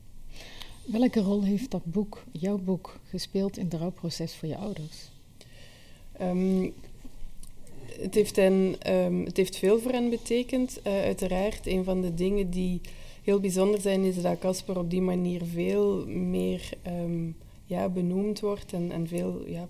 welke rol heeft dat boek, jouw boek, gespeeld in het rouwproces voor je ouders? Ehm, het, heeft hen, ehm, het heeft veel voor hen betekend. Eh, uiteraard, een van de dingen die heel bijzonder zijn, is dat Casper op die manier veel meer ehm, ja, benoemd wordt en, en veel ja,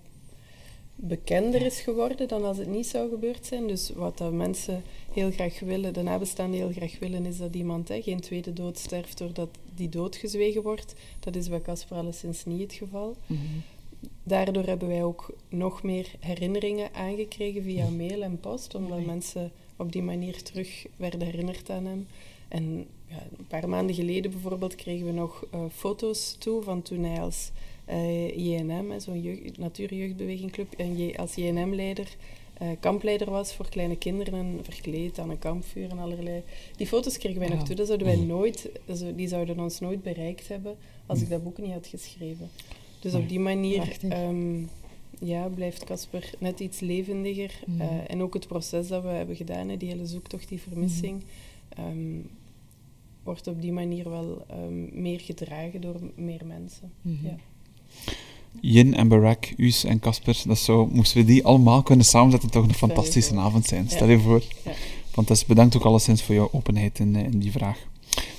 bekender is geworden dan als het niet zou gebeurd zijn. Dus wat dat mensen heel graag willen, de nabestaanden heel graag willen, is dat iemand hè, geen tweede dood sterft doordat die doodgezwegen wordt. Dat is bij Casper alleszins niet het geval. Mhm. Daardoor hebben wij ook nog meer herinneringen aangekregen via mail en post, omdat mensen op die manier terug werden herinnerd aan hem. En ja, een paar maanden geleden bijvoorbeeld kregen we nog eh, foto's toe van toen hij als JNM, hè, zo'n jeugd- natuurjeugdbewegingclub, en als JNM-leider eh, kampleider was voor kleine kinderen en verkleed aan een kampvuur en allerlei. Die foto's kregen wij nog Wauw. toe. Dat zouden wij nooit, die zouden ons nooit bereikt hebben als ik dat boek niet had geschreven. Dus op die manier ehm, ja, blijft Casper net iets levendiger. Mm. Eh, en ook het proces dat we hebben gedaan, hè, die hele zoektocht, die vermissing, ehm, wordt op die manier wel ehm, meer gedragen door meer mensen. Ja. Yin en Barack, Us en Casper, dat zou, moesten we die allemaal kunnen samenzetten, toch een fantastische avond zijn. Ja. Stel je voor. Ja. Fantastisch. Bedankt ook alleszins voor jouw openheid in, eh, in die vraag.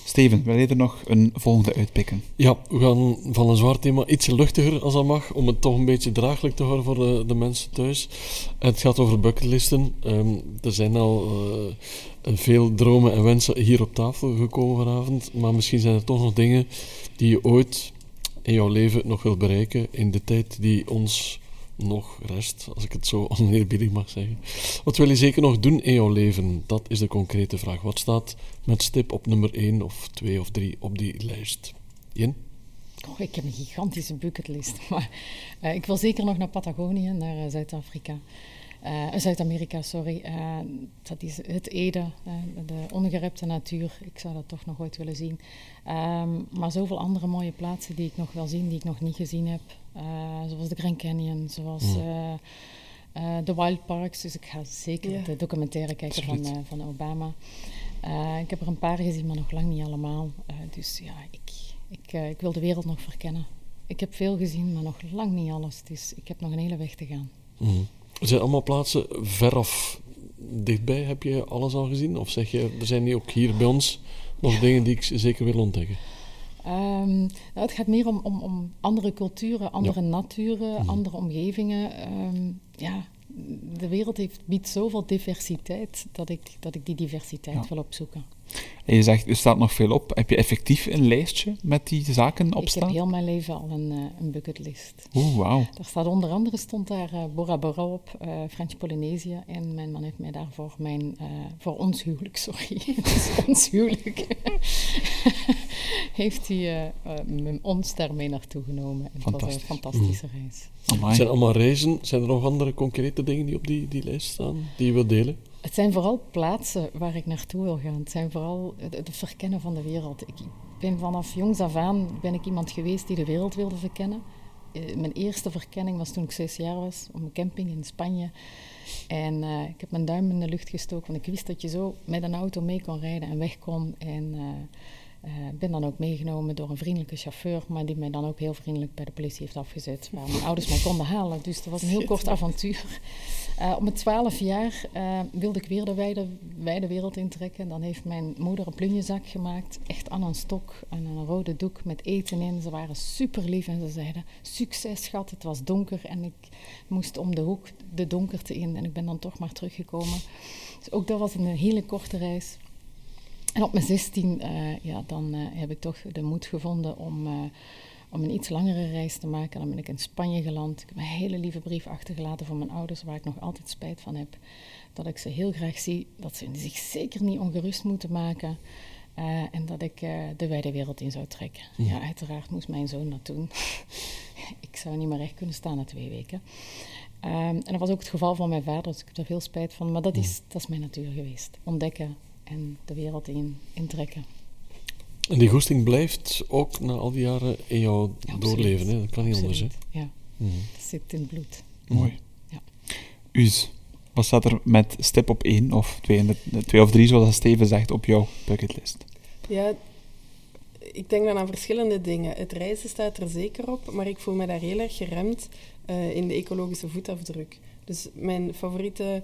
Steven, wil je er nog een volgende uitpikken? Ja, we gaan van een zwaar thema iets luchtiger, als dat mag, om het toch een beetje draaglijk te houden voor de, de mensen thuis. Het gaat over bucketlisten. Ehm, er zijn al eh, veel dromen en wensen hier op tafel gekomen vanavond, maar misschien zijn er toch nog dingen die je ooit in jouw leven nog wil bereiken in de tijd die ons nog rest, als ik het zo *laughs* oneerbiedig mag zeggen. Wat wil je zeker nog doen in jouw leven? Dat is de concrete vraag. Wat staat met stip op nummer 1 of 2 of 3 op die lijst? Jen? Oh, ik heb een gigantische bucketlist. *laughs* Maar uh, ik wil zeker nog naar Patagonië, naar uh, Zuid-Afrika. Uh, Zuid-Amerika, sorry. dat is het Ede, de ongerepte natuur. Ik zou dat toch nog ooit willen zien. Um, maar zoveel andere mooie plaatsen die ik nog wil zien, die ik nog niet gezien heb. zoals de Grand Canyon, zoals mm. de Wild Parks. Dus ik ga zeker yeah. de documentaire kijken van, van Obama. ik heb er een paar gezien, maar nog lang niet allemaal. dus ja, ik ik, uh, ik wil de wereld nog verkennen. Ik heb veel gezien, maar nog lang niet alles. Dus ik heb nog een hele weg te gaan. Mm. Zijn allemaal plaatsen veraf dichtbij. Heb je alles al gezien? Of zeg je, er zijn niet ook hier bij ons nog dingen die ik zeker wil ontdekken? Um, nou, het gaat meer om, om, om andere culturen, andere ja. naturen, mm. andere omgevingen. Um, ja, de wereld heeft, biedt zoveel diversiteit dat ik, dat ik die diversiteit ja. wil opzoeken. En je zegt, er staat nog veel op. Heb je effectief een lijstje met die zaken op staan? Ik heb heel mijn leven al een, uh, een bucketlist. Oeh, wauw. Daar staat onder andere stond daar uh, Bora Bora op, uh, French Polynesië. En mijn man heeft mij daarvoor mijn, voor ons huwelijk, *laughs* sorry, ons huwelijk, *laughs* heeft hij ons daarmee naartoe genomen. En het was een fantastische mm. reis. Amai. Het zijn allemaal reizen. Zijn er nog andere concrete dingen die op die, die lijst staan, die je wilt delen? Het zijn vooral plaatsen waar ik naartoe wil gaan. Het zijn vooral het, verkennen van de wereld. Ik ben vanaf jongs af aan ben ik iemand geweest die de wereld wilde verkennen. Eh, mijn eerste verkenning was toen ik zes jaar was, op een camping in Spanje. En uh, ik heb mijn duim in de lucht gestoken, want ik wist dat je zo met een auto mee kon rijden en weg kon. En uh, uh, ben dan ook meegenomen door een vriendelijke chauffeur, maar die mij dan ook heel vriendelijk bij de politie heeft afgezet, *laughs* waar mijn ouders mij konden halen. Dus dat was een heel kort avontuur. Uh, op mijn twaalf jaar uh, wilde ik weer de wijde, wijde wereld intrekken. Dan heeft mijn moeder een plunjezak gemaakt, echt aan een stok en een rode doek met eten in. Ze waren super lief en ze zeiden, succes schat, het was donker en ik moest om de hoek de donkerte in en ik ben dan toch maar teruggekomen. Dus ook dat was een hele korte reis. En op mijn 16, uh, ja, dan uh, heb ik toch de moed gevonden om, uh, om een iets langere reis te maken. Dan ben ik in Spanje geland. Ik heb een hele lieve brief achtergelaten voor mijn ouders, waar ik nog altijd spijt van heb. Dat ik ze heel graag zie, dat ze zich zeker niet ongerust moeten maken. en dat ik de wijde wereld in zou trekken. Ja. ja, uiteraard moest mijn zoon dat doen. *laughs* ik zou niet meer recht kunnen staan na twee weken. Um, en dat was ook het geval van mijn vader, dus ik heb er veel spijt van. Maar dat is, dat is mijn natuur geweest. Ontdekken, en de wereld in, intrekken. En die goesting blijft ook na al die jaren in jouw doorleven, hè? dat kan niet anders. Hè? Ja, mm dat zit in het bloed. Mooi. Ja. Us, wat staat er met stip op 1 of 2 of 3, zoals Steven zegt, op jouw bucketlist? Ja, ik denk dan aan verschillende dingen. Het reizen staat er zeker op, maar ik voel me daar heel erg geremd uh, in de ecologische voetafdruk. Dus mijn favoriete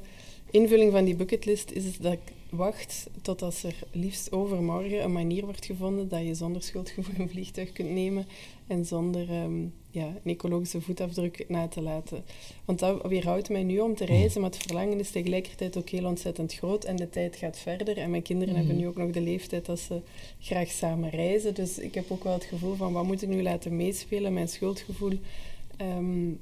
invulling van die bucketlist is dat ik wacht tot als er liefst overmorgen een manier wordt gevonden dat je zonder schuldgevoel *laughs* een vliegtuig kunt nemen en zonder um, ja, een ecologische voetafdruk na te laten. Want dat weerhoudt mij nu om te reizen, maar het verlangen is tegelijkertijd ook heel ontzettend groot en de tijd gaat verder. En mijn kinderen hebben mhm. nu ook nog de leeftijd dat ze graag samen reizen. Dus ik heb ook wel het gevoel van, wat moet ik nu laten meespelen? Mijn schuldgevoel... Um,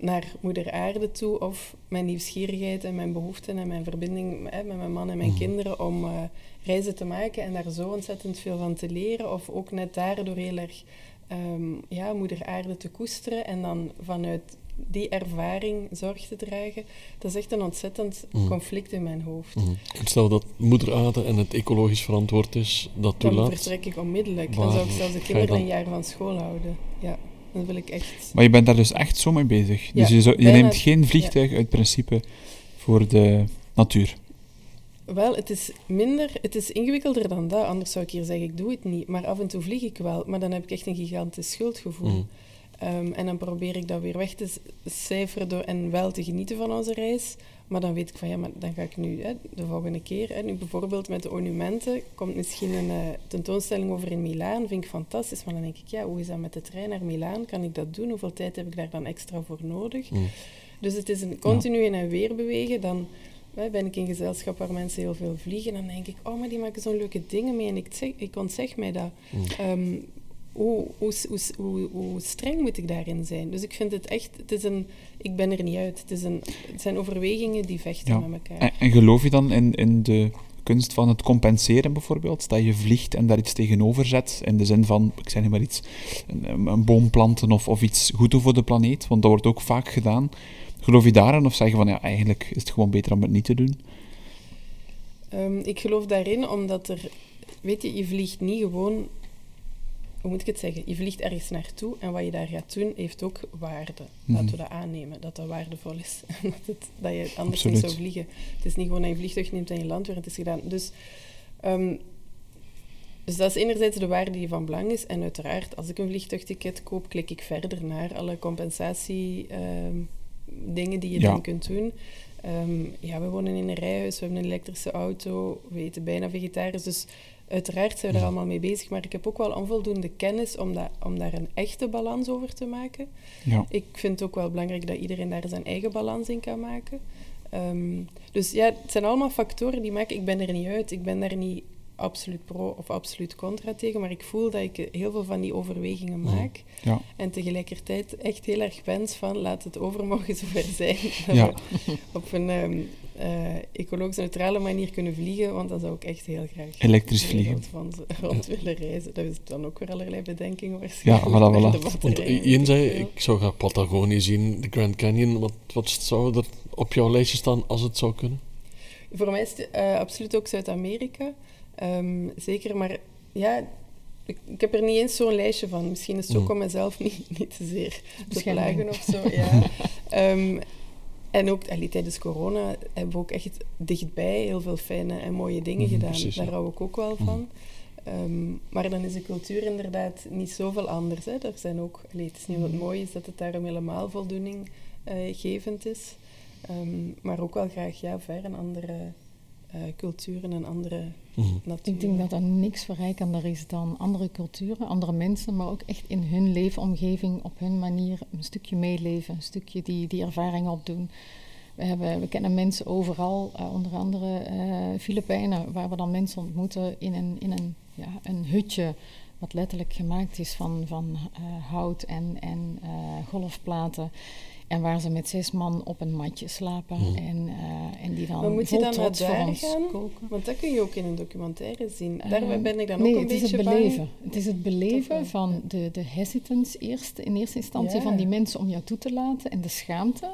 naar moeder aarde toe of mijn nieuwsgierigheid en mijn behoeften en mijn verbinding hè, met mijn man en mijn mhm. kinderen om uh, reizen te maken en daar zo ontzettend veel van te leren of ook net daardoor heel erg um, ja, moeder aarde te koesteren en dan vanuit die ervaring zorg te dragen, dat is echt een ontzettend mhm. conflict in mijn hoofd. Mm. stel dat moeder aarde en het ecologisch verantwoord is, dat toelaat... Dan vertrek ik onmiddellijk. dan zou ik zelfs de kinderen een jaar van school houden. Ja. Dat wil ik echt. Maar je bent daar dus echt zo mee bezig. dus je, je neemt geen vliegtuig uit principe voor de natuur. Wel, het is minder, het is ingewikkelder dan dat. Anders zou ik hier zeggen, ik doe het niet. Maar af en toe vlieg ik wel. Maar dan heb ik echt een gigantisch schuldgevoel. Mm. Um, en dan probeer ik dat weer weg te cijferen door, en wel te genieten van onze reis. Maar dan weet ik van ja, maar dan ga ik nu hè, de volgende keer. Hè, nu bijvoorbeeld met de monumenten komt misschien een uh, tentoonstelling over in Milaan. Vind ik fantastisch. Maar dan denk ik, ja, hoe is dat met de trein naar Milaan? Kan ik dat doen? Hoeveel tijd heb ik daar dan extra voor nodig? Mm. Dus het is een continu in en weer bewegen. Dan hè, ben ik in gezelschap waar mensen heel veel vliegen. Dan denk ik, oh, maar die maken zo'n leuke dingen mee. En ik, zeg, ik ontzeg mij dat. Mm. Um, hoe, hoe, hoe, hoe, streng moet ik daarin zijn? Dus ik vind het echt, het is een, ik ben er niet uit. Het, is een, het zijn overwegingen die vechten met elkaar. En, en, geloof je dan in, in de kunst van het compenseren bijvoorbeeld? Dat je vliegt en daar iets tegenover zet, in de zin van, ik zeg niet maar iets, een, een boom planten of, of iets goed doen voor de planeet, want dat wordt ook vaak gedaan. Geloof je daarin of zeg je van, ja, eigenlijk is het gewoon beter om het niet te doen? Um, ik geloof daarin omdat er, weet je, je vliegt niet gewoon hoe moet ik het zeggen? Je vliegt ergens naartoe en wat je daar gaat doen heeft ook waarde. Laten we mhm. dat aannemen, dat dat waardevol is. *laughs* dat, het, dat je anders niet zou vliegen. Het is niet gewoon dat je een vliegtuig neemt en je landt weer het is gedaan. Dus, um, dus dat is enerzijds de waarde die van belang is. En uiteraard, als ik een vliegtuigticket koop, klik ik verder naar alle compensatie um, dingen die je dan kunt doen. Um, ja, we wonen in een rijhuis, we hebben een elektrische auto, we eten bijna vegetarisch. Dus Uiteraard zijn we er allemaal mee bezig, maar ik heb ook wel onvoldoende kennis om, dat, om daar een echte balans over te maken. Ja. Ik vind het ook wel belangrijk dat iedereen daar zijn eigen balans in kan maken. Ehm, dus ja, het zijn allemaal factoren die maken. Ik ben er niet uit. Ik ben daar niet absoluut pro of absoluut contra tegen, maar ik voel dat ik heel veel van die overwegingen maak. Ja. En tegelijkertijd echt heel erg wens van laat het overmorgen *laughs* zover zijn. Ja. *laughs* op een um, uh, ecologisch neutrale manier kunnen vliegen, want dan zou ik echt heel graag elektrisch vliegen rond, rond willen reizen. Dat is dan ook weer allerlei bedenkingen waarschijnlijk. Ja, voilà, voilà. Want Ian zei, ik zou graag Patagonië zien, de Grand Canyon. Wat, wat zou er op jouw lijstje staan als het zou kunnen? Voor mij is het uh, absoluut ook Zuid-Amerika. Um, zeker, maar ja, ik, ik, heb er niet eens zo'n lijstje van. Misschien is het ook mm. om mezelf *laughs* niet, niet te zeer te plagen of zo. Ja. um, *laughs* en ook allee, tijdens corona hebben we ook echt dichtbij heel veel fijne en mooie dingen mm, gedaan. Precies, Daar hou ik ook wel van. Um, maar dan is de cultuur inderdaad niet zoveel anders. Hè. Er zijn ook, allee, het is niet wat mooi is dat het daarom helemaal voldoeninggevend uh, is. Um, maar ook wel graag ja, ver een andere uh, culturen en andere mm Ik denk dat er niks verrijkender is dan andere culturen, andere mensen, maar ook echt in hun leefomgeving op hun manier een stukje meeleven, een stukje die, die ervaringen opdoen. We, hebben, we kennen mensen overal, uh, onder andere uh, Filipijnen, waar we dan mensen ontmoeten in een, in een, ja, een hutje wat letterlijk gemaakt is van, van hout en, en golfplaten. En waar ze met zes man op een matje slapen. Mhm. En, uh, en die dan maar moet je dan naar daar gaan? Koken. Want dat kun je ook in een documentaire zien. Daar uh, ben ik dan ook een beetje het beleven. Het is het beleven van de, de hesitance eerst, in eerste instantie van die mensen om jou toe te laten. En de schaamte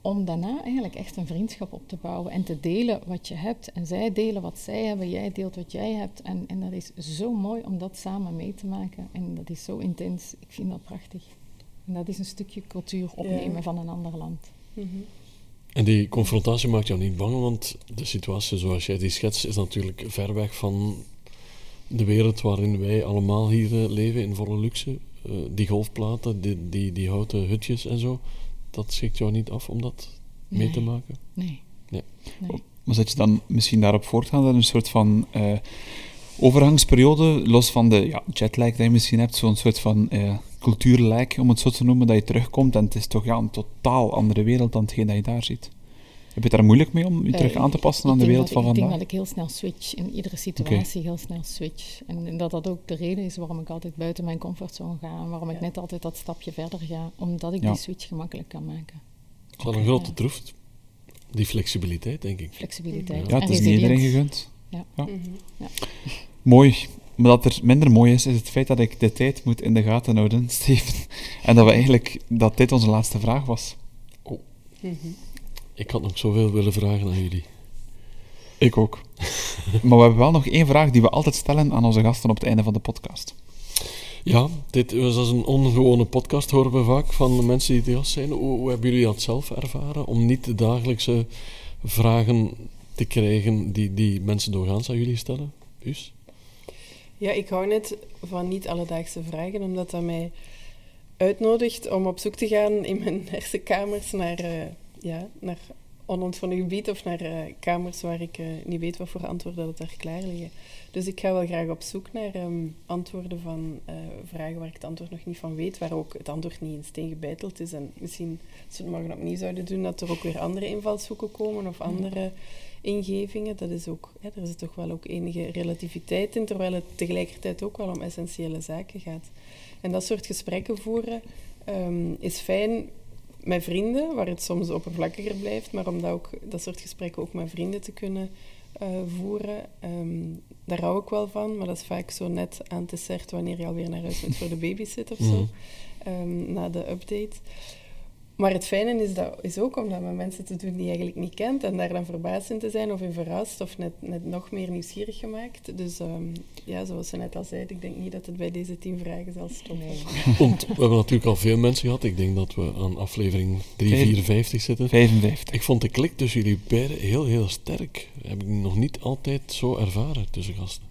om daarna eigenlijk echt een vriendschap op te bouwen. En te delen wat je hebt. En zij delen wat zij hebben, jij deelt wat jij hebt. En, en dat is zo mooi om dat samen mee te maken. En dat is zo intens. Ik vind dat prachtig. En dat is een stukje cultuur opnemen van een ander land. Mhm. En die confrontatie maakt jou niet bang, want de situatie zoals jij die schetst is natuurlijk ver weg van de wereld waarin wij allemaal hier eh, leven in volle luxe. Uh, die golfplaten, die, die, die, houten hutjes en zo, dat schrikt jou niet af om dat mee te maken? Nee. nee. nee. Maar zet je dan misschien daarop voortgaan dat een soort van uh, overgangsperiode, los van de ja, jetlag die je misschien hebt, zo'n soort van cultuurlijk, om het zo te noemen, dat je terugkomt en het is toch ja, een totaal andere wereld dan hetgeen dat je daar ziet. Heb je daar moeilijk mee om je terug aan te passen aan de wereld van vandaag? Ik denk dat ik heel snel switch, in iedere situatie heel snel switch. En, dat dat ook de reden is waarom ik altijd buiten mijn comfortzone ga en waarom ik net altijd dat stapje verder ga, omdat ik die switch gemakkelijk kan maken. Dat is wel een grote troef, die flexibiliteit, denk ik. Flexibiliteit. Ja, het is niet iedereen gegund. Ja. ja. Mooi. Maar dat er minder mooi is, is het feit dat ik de tijd moet in de gaten houden, *laughs* Steven. En dat we eigenlijk, dat dit onze laatste vraag was. Oh. Ik had nog zoveel willen vragen aan jullie. Ik ook. *laughs* maar we hebben wel nog één vraag die we altijd stellen aan onze gasten op het einde van de podcast. Ja, dit was als een ongewone podcast, horen we vaak van de mensen die te zijn. Hoe, hoe, hebben jullie dat zelf ervaren? Om niet de dagelijkse vragen te krijgen die, die mensen doorgaans aan jullie stellen? Us? Ja, ik hou net van niet alledaagse vragen, omdat dat mij uitnodigt om op zoek te gaan in mijn *laughs* hersenkamers naar, uh, ja, naar onontgonnen gebied of naar eh, kamers waar ik eh, niet weet wat voor antwoorden dat daar klaar liggen. Dus ik ga wel graag op zoek naar ehm, antwoorden van eh, vragen waar ik het antwoord nog niet van weet, waar ook het antwoord niet in steen gebeiteld is. En misschien, als we het morgen opnieuw zouden doen, dat er ook weer andere invalshoeken komen of andere ingevingen. Dat is ook, hè, er zit toch wel ook enige relativiteit in, terwijl het tegelijkertijd ook wel om essentiële zaken gaat. En dat soort gesprekken voeren ehm, is fijn met vrienden, waar het soms oppervlakkiger blijft, maar om dat, ook, dat soort gesprekken ook met vrienden te kunnen eh, voeren, ehm, daar hou ik wel van, maar dat is vaak zo net aan te dessert wanneer je alweer naar huis moet voor de babysit of zo, Mhm. ehm, na de update. Maar het fijne is, dat, is ook om dat met mensen te doen die je eigenlijk niet kent en daar dan verbaasd in te zijn of in verrast of net, net nog meer nieuwsgierig gemaakt. Dus ehm, ja, zoals ze net al zei, ik denk niet dat het bij deze tien vragen zal stoppen. Want we hebben natuurlijk al veel mensen gehad. Ik denk dat we aan aflevering 354 zitten. 55. Ik vond de klik tussen jullie beiden heel, heel sterk. Heb ik nog niet altijd zo ervaren tussen gasten.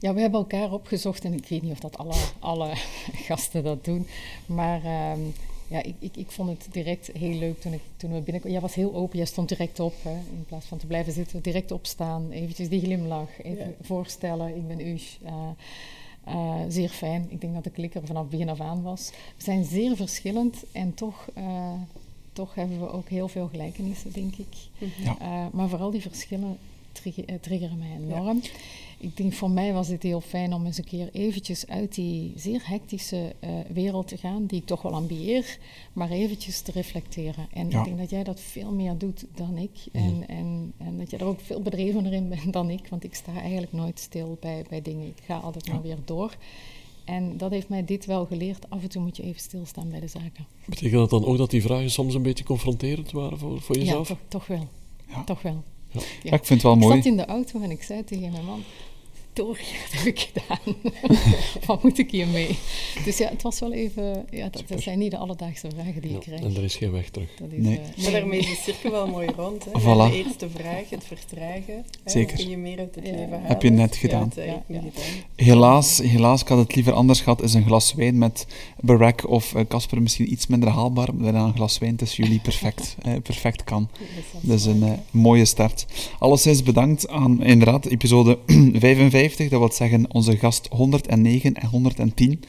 Ja, we hebben elkaar opgezocht en ik weet niet of dat alle, alle *laughs* gasten dat doen. Maar ehm, ja, ik, ik, ik vond het direct heel leuk toen, ik, toen we binnenkwamen. Jij was heel open, jij stond direct op. Hè, in plaats van te blijven zitten, direct opstaan. Eventjes die glimlach, even Ja. voorstellen, ik ben Ush. Eh, eh, zeer fijn. Ik denk dat de klik er vanaf begin af aan was. We zijn zeer verschillend en toch, eh, toch hebben we ook heel veel gelijkenissen, denk ik. Ja. Eh, maar vooral die verschillen trigge- triggeren mij enorm. Ik denk voor mij was het heel fijn om eens een keer eventjes uit die zeer hectische eh, wereld te gaan, die ik toch wel ambieer, maar eventjes te reflecteren. En Ja. ik denk dat jij dat veel meer doet dan ik. En, en, en dat je er ook veel bedrevener in bent dan ik, want ik sta eigenlijk nooit stil bij, bij dingen. Ik ga altijd Ja. maar weer door. En dat heeft mij dit wel geleerd. Af en toe moet je even stilstaan bij de zaken. Betekent dat dan ook dat die vragen soms een beetje confronterend waren voor, voor jezelf? Ja, toch, toch wel. Ja. Toch wel. Ja, ik vind het wel Ik mooi. zat in de auto en ik zei tegen mijn man... Tori, wat *laughs* heb ik gedaan? *laughs* wat moet ik hiermee? Dus ja, het was wel even... Ja, dat, dat zijn niet de alledaagse vragen die Ja, ik krijg. en er is geen weg terug. Dat is, Nee. eh, Maar daarmee is de cirkel wel mooi rond. Hè? Voilà. De eerste vraag, het vertragen. Hè? Zeker. Kun je meer uit het Ja. leven halen? Heb je net gedaan. Ja, niet gedaan. Helaas, helaas, ik had het liever anders gehad. Is een glas wijn met Barack of eh, Casper misschien iets minder haalbaar. Maar dan een glas wijn tussen jullie perfect, *laughs* eh, perfect kan. Dat is een eh, mooie start. Alleszins bedankt aan inderdaad episode *clears throat* 55. Dat wil zeggen onze gast 109 en 110.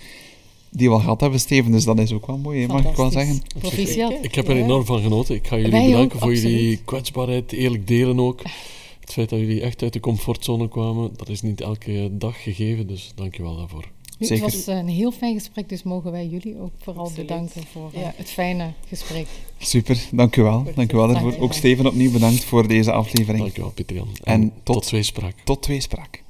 Die we al gehad hebben, Steven. Dus dat is ook wel mooi, hè, mag ik wel zeggen. Proficiat. Ik heb er enorm van genoten. Ik ga jullie Wij bedanken ook, voor jullie kwetsbaarheid, eerlijk delen ook. Het feit dat jullie echt uit de comfortzone kwamen, dat is niet elke dag gegeven, dus dank je wel daarvoor. Zeker. Het was een heel fijn gesprek, dus mogen wij jullie ook vooral Absoluut. bedanken voor eh, Ja. het fijne gesprek. Super, dank u wel. Dank u wel daarvoor. Ook. Steven opnieuw bedankt voor deze aflevering. Dank je wel, Pieter Jan. En En tot- tot tweespraak. Tot tweespraak.